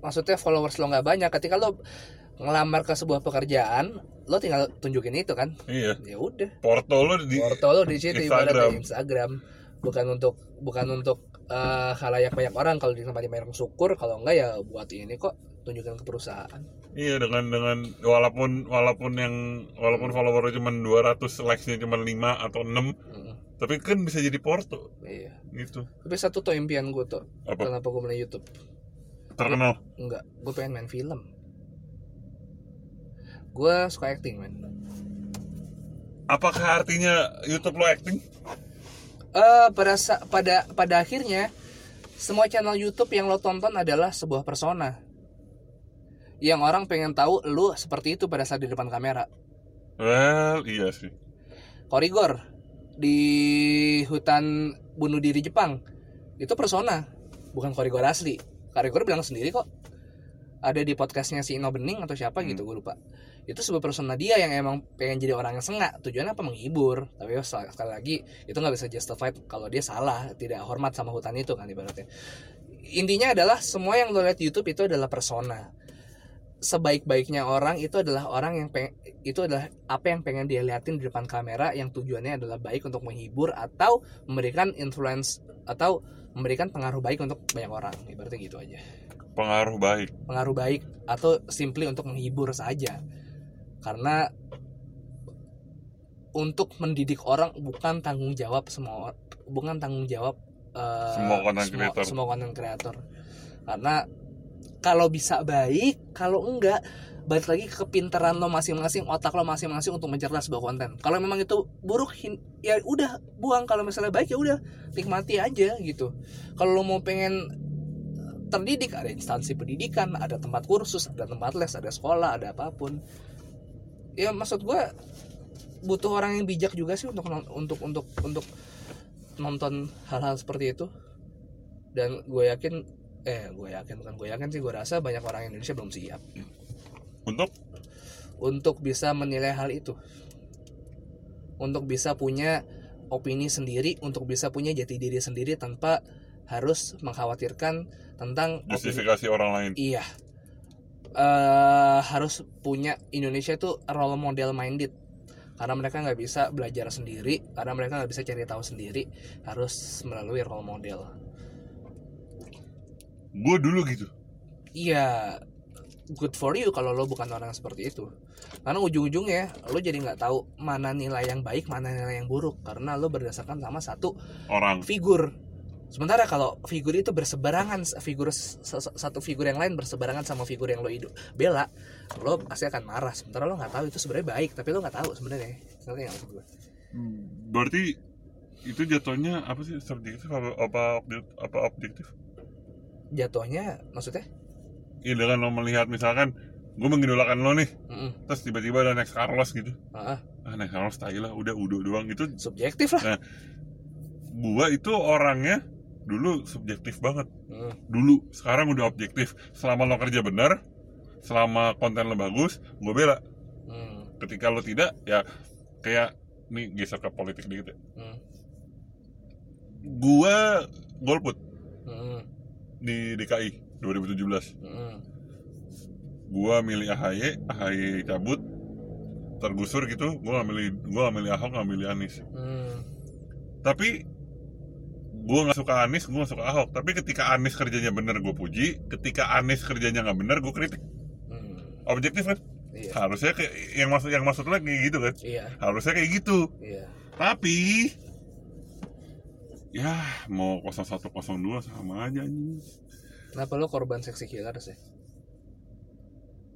maksudnya followers lo nggak banyak. Ketika lo ngelamar ke sebuah pekerjaan lo tinggal tunjukin itu kan? Iya. Ya udah. Porto lo di porto lo di situ Instagram. Instagram. Bukan untuk bukan untuk eh, halayak banyak orang. Kalau di tempat banyak syukur. Kalau enggak ya buat ini kok tunjukin ke perusahaan. Iya dengan dengan walaupun walaupun yang walaupun follower cuma 200 likes-nya cuma 5 atau 6 Mm, tapi kan bisa jadi porto. Iya. Gitu. Tapi satu tuh impian gue tuh. Apa? Kenapa gue mulai YouTube? Terkenal? Enggak. Gue pengen main film gue suka acting man. Apakah artinya YouTube lo acting? Eh pada pada pada akhirnya semua channel YouTube yang lo tonton adalah sebuah persona. Yang orang pengen tahu lu seperti itu pada saat di depan kamera. Well iya sih. Korigor di hutan bunuh diri Jepang. Itu persona bukan Korigor asli. Korigor bilang sendiri kok. Ada di podcastnya si Ino Bening atau siapa Hmm. gitu gue lupa itu sebuah persona dia yang emang pengen jadi orang yang sengak. Tujuannya apa? Menghibur. Tapi ya, sekali lagi itu nggak bisa justified kalau dia salah tidak hormat sama hutan itu kan ibaratnya. Intinya adalah semua yang lo lihat di YouTube itu adalah persona. Sebaik-baiknya orang itu adalah orang yang peng, itu adalah apa yang pengen dia liatin di depan kamera yang tujuannya adalah baik untuk menghibur atau memberikan influence atau memberikan pengaruh baik untuk banyak orang. Ibaratnya gitu aja. Pengaruh baik. Pengaruh baik atau simply untuk menghibur saja karena untuk mendidik orang bukan tanggung jawab semua bukan tanggung jawab eh, Semua content creator. semua content creator. Karena kalau bisa baik kalau enggak balik lagi ke kepintaran lo masing-masing otak lo masing-masing untuk mencerna sebuah konten. Kalau memang itu buruk ya udah buang. Kalau misalnya baik ya udah nikmati aja gitu. Kalau lo mau pengen terdidik ada instansi pendidikan ada tempat kursus ada tempat les ada sekolah ada apa pun ya maksud gue butuh orang yang bijak juga sih untuk untuk untuk untuk nonton hal-hal seperti itu. Dan gue yakin eh gue yakin bukan gue yakin sih gue rasa banyak orang Indonesia belum siap. Untuk? Untuk bisa menilai hal itu. Untuk bisa punya opini sendiri untuk bisa punya jati diri sendiri tanpa harus mengkhawatirkan tentang opini justifikasi orang lain. Iya. Eh harus punya Indonesia itu role model minded. Karena mereka nggak bisa belajar sendiri, karena mereka nggak bisa cari tahu sendiri, harus melalui role model. gue dulu gitu Iya, good for you kalau lo bukan orang yang seperti itu. Karena ujung-ujungnya lo jadi nggak tahu mana nilai yang baik, mana nilai yang buruk, karena lo berdasarkan sama satu orang figur. Sementara kalau figur itu berseberangan, figur satu figur yang lain berseberangan sama figur yang lo hidup bela, lo pasti akan marah. Sementara lo nggak tahu itu sebenarnya baik, tapi lo nggak tahu sebenarnya. Ngerti nggak maksud gue? berarti itu jatuhnya apa sih subjektif apa apa apa objektif Jatuhnya, maksudnya? ya dengan lo melihat misalkan gue mengidolakan lo nih Mm-mm. terus tiba-tiba ada next Carlos gitu Ah, ah, ah next Carlos tai lah udah udah doang itu subjektif lah. gua itu orangnya dulu subjektif banget Mm. dulu sekarang udah objektif selama lo kerja bener selama konten lo bagus gue bela Mm. ketika lo tidak ya kayak nih geser ke politik dikit ya Mm. gua golput Mm. di DKI 2017 Mm. gua milih AHY AHY cabut tergusur gitu nggak milih nggak milih Ahok nggak milih Anies Mm. tapi gua nggak suka Anies nggak suka Ahok tapi ketika Anies kerjanya bener gue puji ketika Anies kerjanya nggak bener gue kritik Mm. objektif kan Iya. harusnya kayak yang maksud yang maksud kayak gitu kan Iya. harusnya kayak gitu Iya. tapi ya mau 0102 sama aja nih Kenapa lo korban seksi killer sih?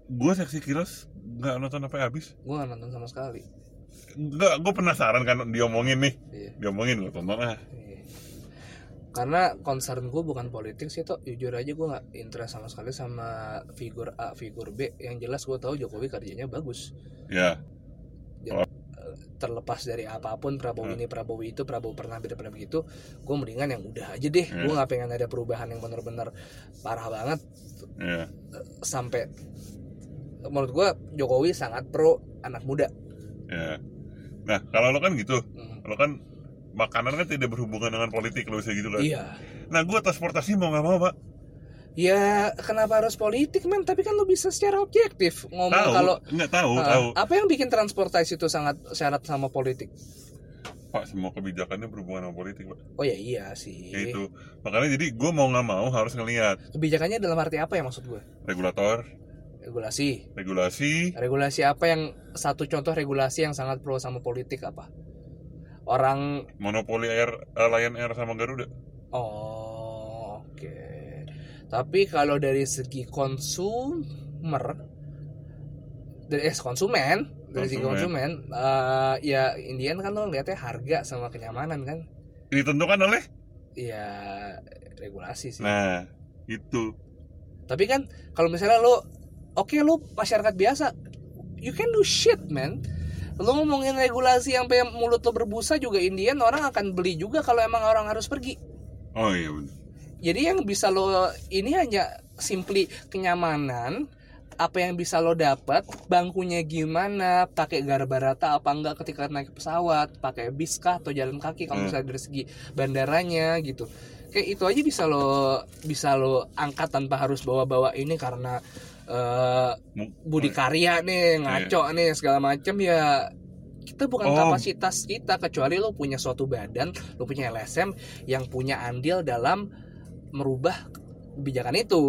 gue seksi kilas nggak nonton sampai habis Gue gak nonton sama sekali. nggak gue penasaran kan diomongin nih Iya. diomongin gue tonton ah Iya. Karena concern gue bukan politik sih toh jujur aja gue nggak interest sama sekali sama figur A figur B. Yang jelas gue tahu Jokowi kerjanya bagus. Ya. Terlepas dari apa pun Prabowo Hmm. ini Prabowo itu Prabowo pernah beda pernah begitu gue mendingan yang udah aja deh. Gue Hmm. nggak pengen ada perubahan yang benar-benar parah banget. Ya. Sampai menurut gue Jokowi sangat pro anak muda. Ya. Nah kalau lo kan gitu. Hmm. lo kan makanan kan tidak berhubungan dengan politik lo bisa gitu kan. Iya. Nah gue transportasi mau nggak mau pak? Ya kenapa harus politik men? Tapi kan lo bisa secara objektif ngomong kalau nggak tahu Ah, tahu. apa yang bikin transportasi itu sangat syarat sama politik? Pak semua kebijakannya berhubungan sama politik pak. Oh ya iya sih. Ya itu makanya jadi gue mau nggak mau harus ngelihat. Kebijakannya dalam arti apa ya maksud gue regulator. Regulasi. Regulasi. Regulasi apa yang satu contoh regulasi yang sangat pro sama politik apa orang monopoli air eh, Lion Air sama Garuda. Oh oke. Tapi kalau dari segi konsumer dari eh, konsumen dari segi Konsumen. eh, ya Indian kan lo ngeliatnya harga sama kenyamanan kan? Ditentukan oleh? Ya regulasi sih. Nah itu. Tapi kan kalau misalnya lo oke lo masyarakat biasa you can do shit man. Lo ngomongin regulasi sampai mulut lo berbusa juga Indian orang akan beli juga kalau emang orang harus pergi. oh iya benar Jadi yang bisa lo ini hanya simply kenyamanan apa yang bisa lo dapat bangkunya gimana pakai garbarata apa enggak ketika naik pesawat pakai bis kah atau jalan kaki kalau Hmm. misalnya dari segi bandaranya gitu kayak itu aja bisa lo bisa lo angkat tanpa harus bawa-bawa ini karena Mu- budi karya nih ngaco nih segala macam ya kita bukan Oh. kapasitas kita kecuali lo punya suatu badan lo punya LSM yang punya andil dalam merubah kebijakan itu.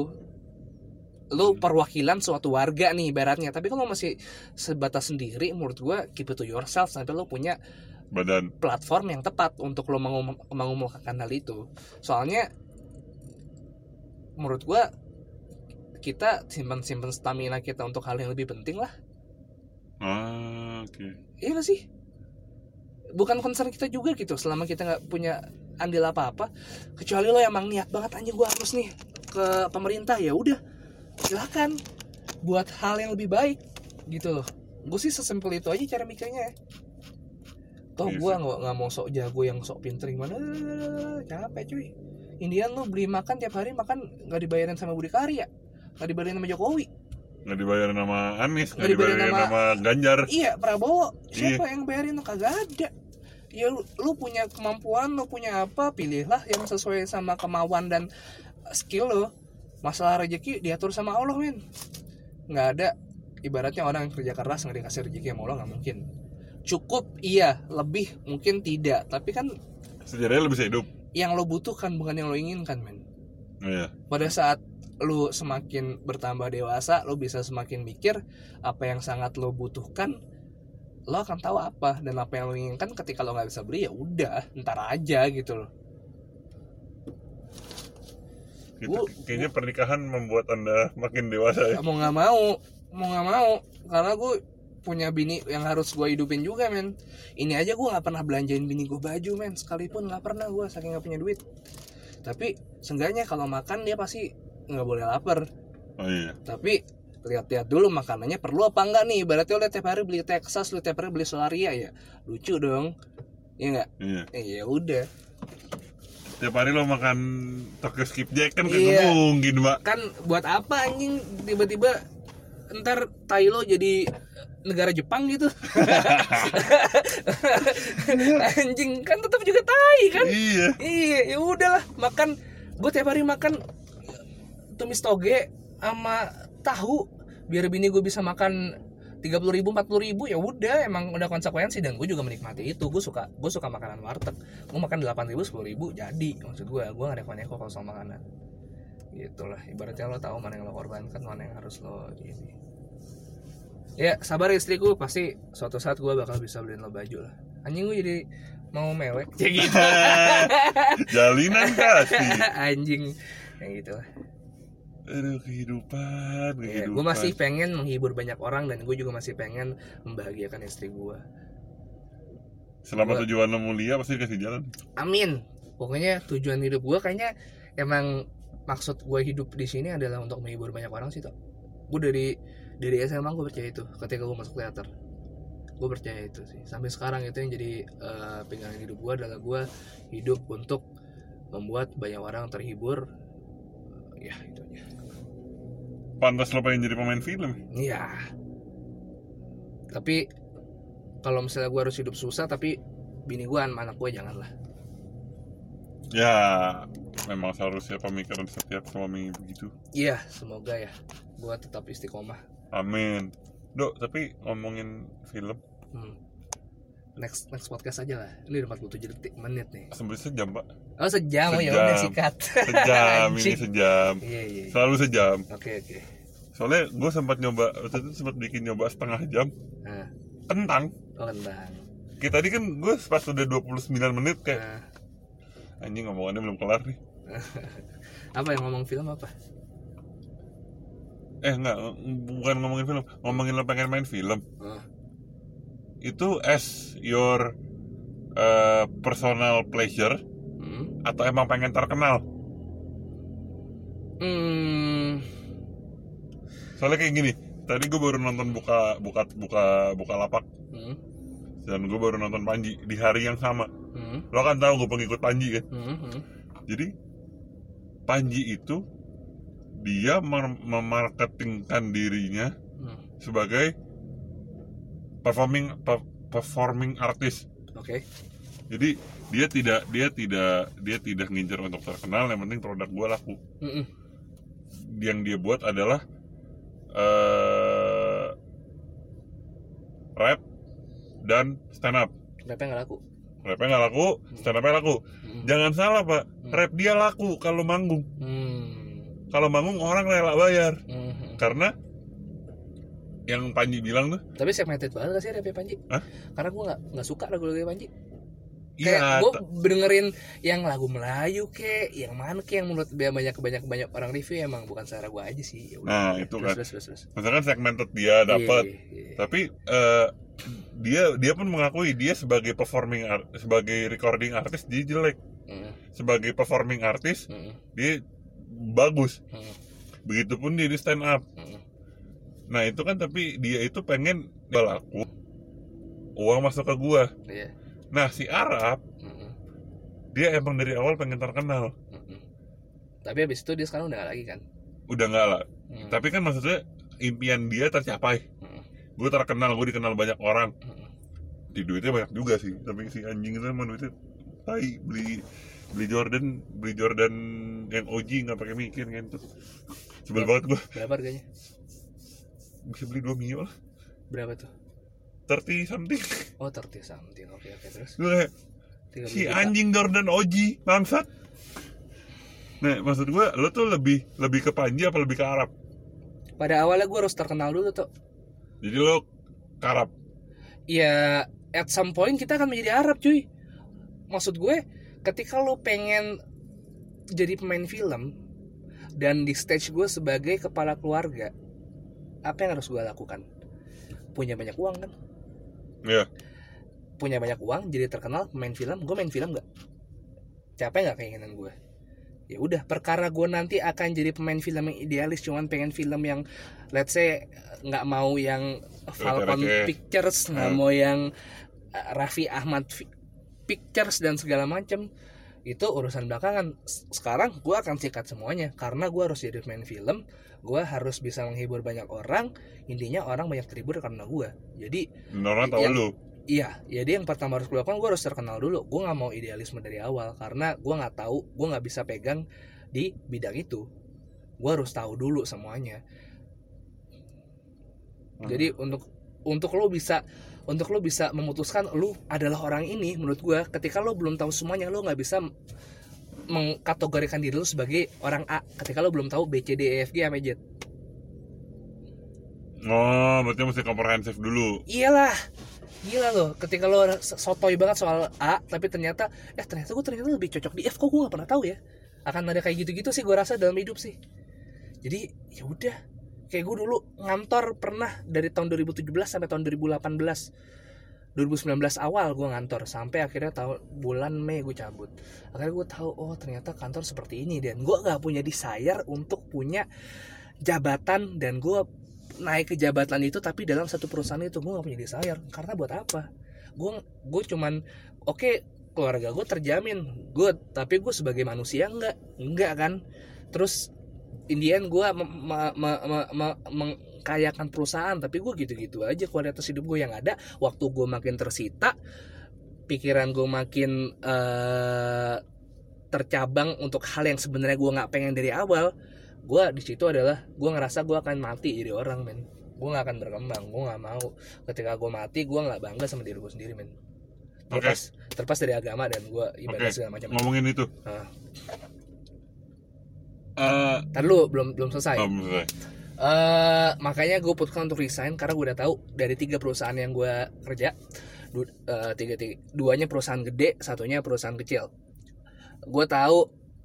Lo Hmm. perwakilan suatu warga nih ibaratnya. Tapi kalau masih sebatas sendiri menurut gua keep it to yourself sampai lo punya badan. platform yang tepat untuk lo mengum- mengumumkan hal itu. Soalnya menurut gua kita simpan-simpan stamina kita untuk hal yang lebih penting lah. Ah oke. Iya gak sih? Bukan concern kita juga gitu selama kita nggak punya andil apa-apa. Kecuali lo emang niat banget aja gua harus nih ke pemerintah ya udah silakan. Buat hal yang lebih baik gitu loh. Gue sih sesimpel itu aja cara mikirnya. Ya toh Iya gue nggak nggak mau sok jago yang sok pinter gimana? Capek cuy. Indian lo beli makan tiap hari makan nggak dibayarin sama Budi Karya nggak dibayarin sama Jokowi. Nggak dibayarin sama Anies nggak dibayarin dibayarin sama- sama Ganjar. Iya Prabowo. Siapa yang bayarin? Kagak ada. Ya lu, lu punya kemampuan lu punya apa pilihlah yang sesuai sama kemauan dan skill lo masalah rezeki diatur sama Allah men. Nggak ada. Ibaratnya orang yang kerja keras nggak dikasih rezeki sama Allah nggak mungkin. Cukup iya. Lebih mungkin tidak. Tapi kan sejarahnya lebih hidup. yang lo butuhkan bukan yang lo inginkan men. Iya. Pada saat lu semakin bertambah dewasa lu bisa semakin mikir apa yang sangat lo butuhkan lo akan tahu apa. Dan apa yang lo inginkan ketika lo nggak bisa beli ya udah ntar aja gitu loh. Gitu. Gua- kayaknya pernikahan membuat anda makin dewasa ya. Mau nggak mau mau nggak mau. Karena gue punya bini yang harus gue hidupin juga men. Ini aja gue nggak pernah belanjain bini gue baju men. Sekalipun nggak pernah gue saking nggak punya duit. Tapi seenggaknya kalau makan dia pasti nggak boleh lapar. Oh iya. Tapi lihat-lihat dulu makanannya perlu apa enggak nih? Berarti lo tiap hari beli Texas lo tiap hari beli Solaria ya. Lucu dong. Ya enggak iya. Eh, ya udah. Tiap hari lo makan Tokyo Skipjack kan Iya. mungkin mbak. Kan buat apa anjing? Tiba-tiba ntar tai lo jadi negara Jepang gitu. Anjing kan tetap juga tai kan? Iya. Iya ya udahlah. Makan gue tiap hari makan tumis toge sama tahu biar bini gue bisa makan tiga puluh ribu empat puluh ribu ya udah emang udah konsekuensi. Dan gue juga menikmati itu. Gue suka gue suka makanan warteg. Gue makan delapan ribu sepuluh ribu jadi. Maksud gue gue gak neko-neko kalau soal makanan. Gitulah. Ibaratnya lo tahu mana yang lo korbankan mana yang harus lo ini. Ya sabar istriku pasti suatu saat gue bakal bisa beliin lo baju lah. Anjing gue jadi mau mewek. Ya gitu jalinan kasih anjing. Kayak gitu lah aduh kehidupan ya, kehidupan. gue masih pengen menghibur banyak orang dan gue juga masih pengen membahagiakan istri gue selama gua- tujuan lo mulia pasti dikasih jalan. Amin. Pokoknya tujuan hidup gue kayaknya emang maksud gue hidup di sini adalah untuk menghibur banyak orang sih toh gue dari dari SMA gue percaya itu ketika gue masuk teater. Gue percaya itu sih. Sampai sekarang itu yang jadi eh, pegangan hidup gue adalah gue hidup untuk membuat banyak orang terhibur. Ya itu aja pantas lo pengen jadi pemain film Iya. Tapi kalau misalnya gue harus hidup susah tapi bini gue anak gue janganlah. ya memang seharusnya pemikiran setiap suami begitu Iya, semoga ya. Gue tetap istiqomah. amin dok tapi ngomongin film Hmm. Next next podcast aja lah. Ini udah 47 detik menit nih. sampai sejam pak Oh sejam, oh ya Sejam. udah sikat. sejam ini sejam Iya iya. iya. selalu sejam Oke oke. soalnya gue sempat nyoba waktu itu sempat bikin nyoba setengah jam Nah, kentang oh kentang. kita tadi kan gue pas udah 29 menit kayak Nah, anjing ngomongannya belum kelar nih apa yang ngomong film apa? eh enggak bukan ngomongin film ngomongin lo pengen main film Oh, itu as your uh, personal pleasure hmm. atau emang pengen terkenal Hmm. soalnya kayak gini tadi gue baru nonton buka buka buka buka lapak Hmm. dan gue baru nonton Panji di hari yang sama Hmm. lo kan tahu gue pengikut Panji kan Hmm. hmm. jadi Panji itu dia mer- memarketingkan dirinya Hmm. sebagai performing pe- performing artist Oke. Jadi dia tidak dia tidak dia tidak ngincer untuk terkenal yang penting produk gue laku Mm-mm. yang dia buat adalah eh rap dan stand up Rapnya nggak laku. rapnya nggak laku stand upnya laku Hmm. jangan salah pak Hmm. rap dia laku kalau manggung Hmm. kalau manggung orang rela bayar Hmm. karena yang Panji bilang tuh Tapi segmented banget gak sih rapnya Panji? Hah? Karena gue gak, nggak suka lagu-lagu Panji Kayak iya gue dengerin yang lagu Melayu kek Yang mana kek yang menurut banyak banyak banyak orang review emang bukan selera gue aja sih. Ya udah. Nah, itu terus, kan. Terus terus terus. Misalkan segmented dia dapat Iya, iya, iya. tapi eh, dia dia pun mengakui dia sebagai performing art, sebagai recording artist dia jelek. Mm, sebagai performing artist mm, dia bagus. Mm, begitupun dia di stand up. Mm. nah itu kan tapi dia itu pengen laku. Uang masuk ke gua. Iya nah si Arab Mm, dia emang dari awal pengen terkenal. Mm, mm. Tapi abis itu dia sekarang udah gak lagi kan? Udah nggak lah Mm, tapi kan maksudnya impian dia tercapai. Mm, gue terkenal gue dikenal banyak orang. Mm. di duitnya banyak juga sih tapi si anjing itu emang duitnya tai. Beli beli Jordan beli Jordan yang OG nggak pakai mikir kan tuh sebel banget gue berapa harganya? Bisa beli 2 mil lah. Berapa tuh 30 something. Oh 30 something. Oke oke terus? Gue kayak 30 si juta. anjing Jordan OG bangsat. Nah maksud gue lo tuh lebih lebih ke Panji apa lebih ke Arab? Pada awalnya gue harus terkenal dulu tuh jadi lo ke Arab? Ya at some point kita akan menjadi Arab cuy. Maksud gue ketika lo pengen jadi pemain film dan di stage gue sebagai kepala keluarga apa yang harus gue lakukan? Punya banyak uang kan ya punya banyak uang jadi terkenal pemain film. Gue main film nggak? Capek nggak keinginan gue ya udah perkara gue nanti akan jadi pemain film yang idealis cuman pengen film yang let's say nggak mau yang Falcon. Pictures nggak Hmm. mau yang uh, Raffi Ahmad Pictures dan segala macem. Itu urusan belakangan. Sekarang gue akan sikat semuanya karena gue harus jadi pemain film gue harus bisa menghibur banyak orang intinya orang banyak terhibur karena gue jadi orang tahu lo Iya, jadi yang pertama harus gue lakukan gue harus terkenal dulu. Gue nggak mau idealisme dari awal karena gue nggak tahu, gue nggak bisa pegang di bidang itu. Gue harus tahu dulu semuanya. Jadi untuk untuk lo bisa untuk lo bisa memutuskan lo adalah orang ini menurut gue ketika lo belum tahu semuanya lo nggak bisa mengkategorikan diri lo sebagai orang A ketika lo belum tahu B C D E F G sampai Z. oh berarti mesti komprehensif dulu. Iyalah. Gila loh ketika lo sotoy banget soal A tapi ternyata eh ternyata gue ternyata lebih cocok di F kok gue gak pernah tahu ya? Akan ada kayak gitu-gitu sih gue rasa dalam hidup sih. Jadi ya udah. Kayak gue dulu ngantor pernah dari tahun 2017 sampai tahun 2018 2019 awal gue ngantor sampai akhirnya tahun bulan Mei gue cabut. Akhirnya gue tahu oh ternyata kantor seperti ini dan gue gak punya desire untuk punya jabatan dan gue naik ke jabatan itu tapi dalam satu perusahaan itu gue gak punya desire. Karena buat apa? Gue gue cuman oke keluarga gue terjamin gue tapi gue sebagai manusia enggak enggak kan? Terus Indian gue mengkayakan perusahaan tapi gue gitu-gitu aja kualitas hidup gue yang ada waktu gue makin tersita pikiran gue makin eh, tercabang untuk hal yang sebenarnya gue nggak pengen dari awal gue di situ adalah gue ngerasa gue akan mati jadi orang men gue nggak akan berkembang gue nggak mau ketika gue mati gue nggak bangga sama diri gue sendiri men Oke. terlepas terlepas dari agama dan gue ibadah Oke. segala macam ngomongin itu Ah. eh Ntar dulu belum belum selesai belum selesai. Eh, makanya gue putuskan untuk resign karena gue udah tahu dari tiga perusahaan yang gue kerja du- eh, tiga, tiga duanya perusahaan gede satunya perusahaan kecil. Gue tahu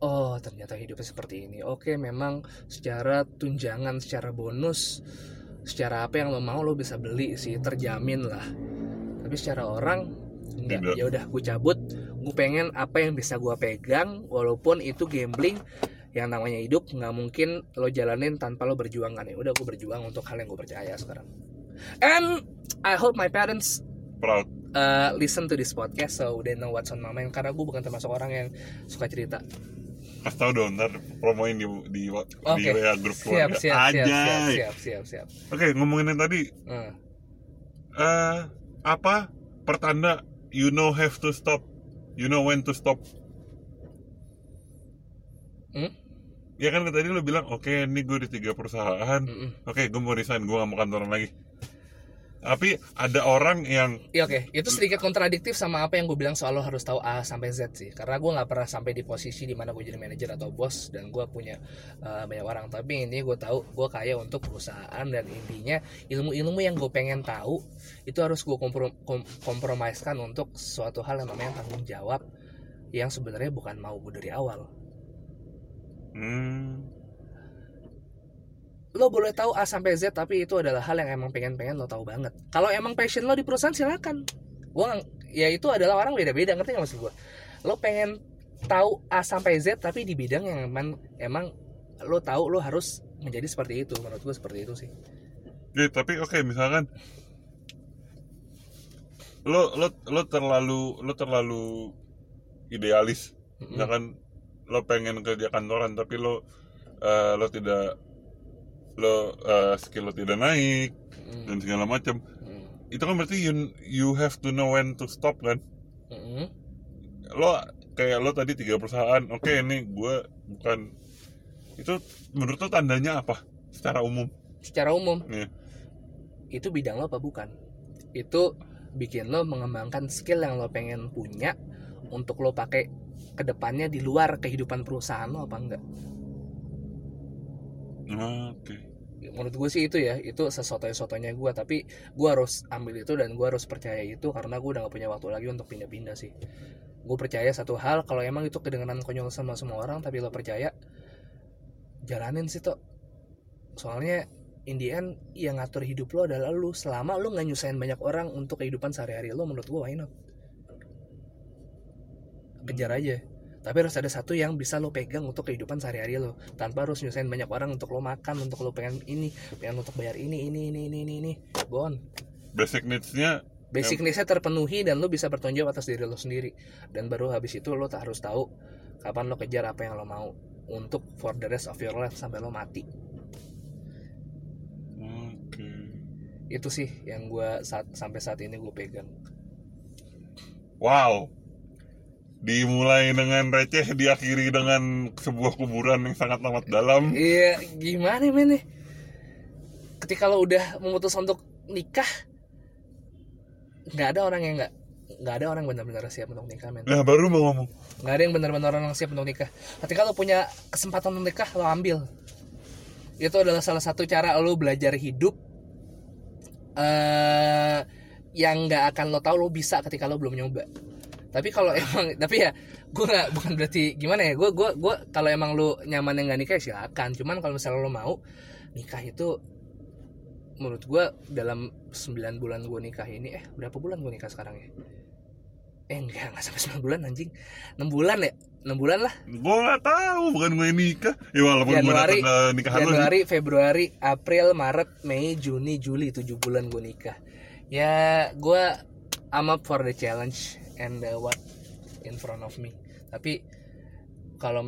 oh ternyata hidupnya seperti ini. Oke memang secara tunjangan secara bonus secara apa yang lo mau lo bisa beli sih terjamin lah. Tapi secara orang enggak. Ya udah gue cabut. Gue pengen apa yang bisa gue pegang walaupun itu gambling yang namanya hidup nggak mungkin lo jalanin tanpa lo berjuang kan? Ya udah gue berjuang untuk hal yang gue percaya sekarang. And I hope my parents proud. uh, listen to this podcast so they know what's on my mind. Karena gue bukan termasuk orang yang suka cerita. Kasih tau dong ntar promoin di di, di Oke. WA grup siap keluarga. siap siap siap Anjay. siap siap siap. Oke ngomongin yang tadi. Hmm. eh apa pertanda you know have to stop? You know when to stop? Hmm? Ya kan tadi lu bilang oke ini gue di tiga perusahaan Mm-mm. oke gue mau resign gue gak mau kantoran lagi tapi ada orang yang Iya oke, itu sedikit kontradiktif sama apa yang gue bilang soal lo harus tahu A sampai Z sih. Karena gue nggak pernah sampai di posisi di mana gue jadi manajer atau bos dan gue punya uh, banyak orang. Tapi ini gue tahu gue kaya untuk perusahaan dan intinya ilmu-ilmu yang gue pengen tahu itu harus gue komprom kom- kompromiskan untuk suatu hal yang namanya tanggung jawab yang sebenarnya bukan mau gue dari awal. Hmm, Lo boleh tahu A sampai Z tapi itu adalah hal yang emang pengen-pengen lo tahu banget. Kalau emang passion lo di perusahaan silakan. Gue ya itu adalah orang beda-beda ngerti nggak maksud gue? Lo pengen tahu A sampai Z tapi di bidang yang emang emang lo tahu lo harus menjadi seperti itu. Menurut gue seperti itu sih. ya, tapi oke misalkan lo lo lo terlalu lo terlalu idealis Mm-mm. misalkan lo pengen kerja kantoran tapi lo eh, lo tidak lo eh, skill lo tidak naik Mm, dan segala macam. Mm, itu kan berarti you, you have to know when to stop kan? Mm. lo kayak lo tadi tiga perusahaan oke ini gue bukan itu menurut lo tandanya apa? Secara umum? Secara umum? Iya. itu bidang lo apa bukan? Itu bikin lo mengembangkan skill yang lo pengen punya untuk lo pakai ke depannya di luar kehidupan perusahaan lo apa enggak? Oke. Menurut gue sih itu ya itu sesotoy-sotonya gue tapi gue harus ambil itu dan gue harus percaya itu karena gue udah gak punya waktu lagi untuk pindah-pindah sih. Gue percaya satu hal kalau emang itu kedengaran konyol sama semua orang tapi lo percaya jalanin sih toh soalnya in the end yang ngatur hidup lo adalah lo. Selama lo nggak nyusahin banyak orang untuk kehidupan sehari-hari lo menurut gue why not kejar aja. Tapi harus ada satu yang bisa lo pegang untuk kehidupan sehari-hari lo. Tanpa harus nyusahin banyak orang untuk lo makan untuk lo pengen ini pengen untuk bayar ini ini ini ini ini ini. Go on basic needs-nya basic needs-nya terpenuhi dan lo bisa bertanggung jawab atas diri lo sendiri. Dan baru habis itu lo tak harus tahu kapan lo kejar apa yang lo mau untuk for the rest of your life sampai lo mati. Oke. Itu sih yang gue saat sampai saat ini gue pegang. Wow dimulai dengan receh diakhiri dengan sebuah kuburan yang sangat amat dalam. Iya gimana men ketika lo udah memutuskan untuk nikah nggak ada orang yang nggak nggak ada orang benar-benar siap untuk nikah men. Nah baru mau ngomong. Nggak ada yang benar-benar orang yang siap untuk nikah. Ketika lo punya kesempatan untuk nikah lo ambil. Itu adalah salah satu cara lo belajar hidup eh yang nggak akan lo tahu lo bisa ketika lo belum nyoba tapi kalau emang tapi ya gue nggak bukan berarti gimana ya gue gue gue kalau emang lo nyaman yang nggak nikah ya silakan. Cuman kalau misalnya lo mau nikah itu menurut gue dalam 9 bulan gue nikah ini eh berapa bulan gue nikah sekarang ya? Eh enggak nggak sampai 9 bulan anjing. 6 bulan ya? 6 bulan lah. Gue nggak tahu bukan gue nikah. Ya walaupun gue Januari, datang ke nikahan lo. Januari, Februari, April, Maret, Mei, Juni, Juli 7 bulan gue nikah. Ya, gue I'm up for the challenge and the what in front of me. Tapi kalau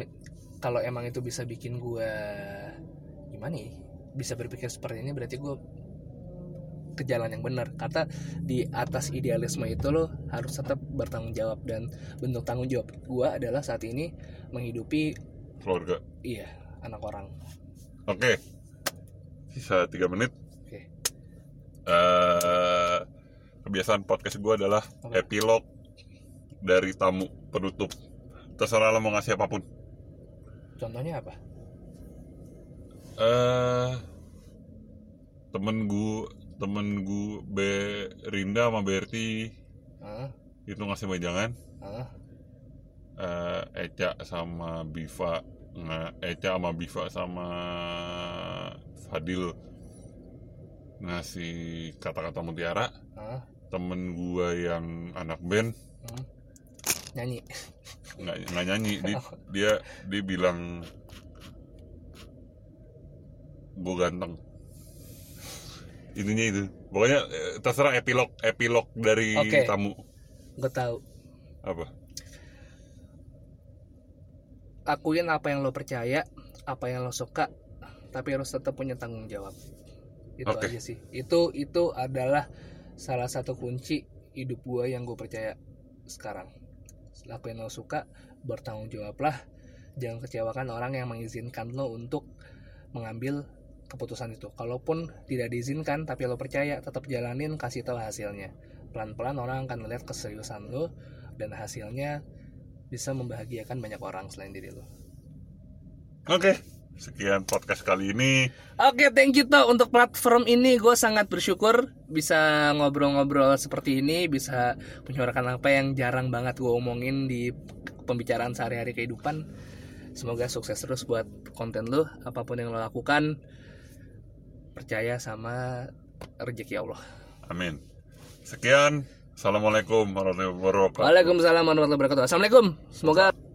kalau emang itu bisa bikin gue gimana ya? Bisa berpikir seperti ini berarti gue ke jalan yang benar karena di atas idealisme itu lo harus tetap bertanggung jawab dan bentuk tanggung jawab gue adalah saat ini menghidupi keluarga iya anak orang oke sisa tiga menit Oke. eh kebiasaan podcast gue adalah Oke. epilog dari tamu penutup terserah lo mau ngasih apa pun Contohnya apa? eh temen gue temen gue Berinda sama Berti Hah? itu ngasih wejangan Hah? eh Eca sama Biva nggak Eca sama Biva sama Fadil ngasih kata-kata mutiara Hah? temen gua yang anak band Hmm? Nyanyi. nggak nggak nyanyi dia, dia dia bilang gue ganteng intinya itu pokoknya eh, terserah epilog epilog dari Oke. tamu Gue tahu. apa Akuin apa yang lo percaya, apa yang lo suka, tapi harus tetap punya tanggung jawab. Itu Oke. aja sih. Itu itu adalah salah satu kunci hidup gue yang gue percaya sekarang. Yang lo suka, bertanggung jawablah. Jangan kecewakan orang yang mengizinkan lo untuk mengambil keputusan itu. Kalaupun tidak diizinkan, tapi lo percaya, tetap jalanin, kasih tahu hasilnya. Pelan-pelan orang akan melihat keseriusan lo dan hasilnya bisa membahagiakan banyak orang selain diri lo. oke sekian podcast kali ini Oke, thank you to untuk platform ini gue sangat bersyukur bisa ngobrol-ngobrol seperti ini, bisa menyuarakan apa yang jarang banget gue omongin di pembicaraan sehari-hari kehidupan. Semoga sukses terus buat konten lo, apa pun yang lo lakukan. Percaya sama rezeki Allah. amin sekian assalamualaikum warahmatullahi wabarakatuh Waalaikumsalam warahmatullahi wabarakatuh. Assalamualaikum. Semoga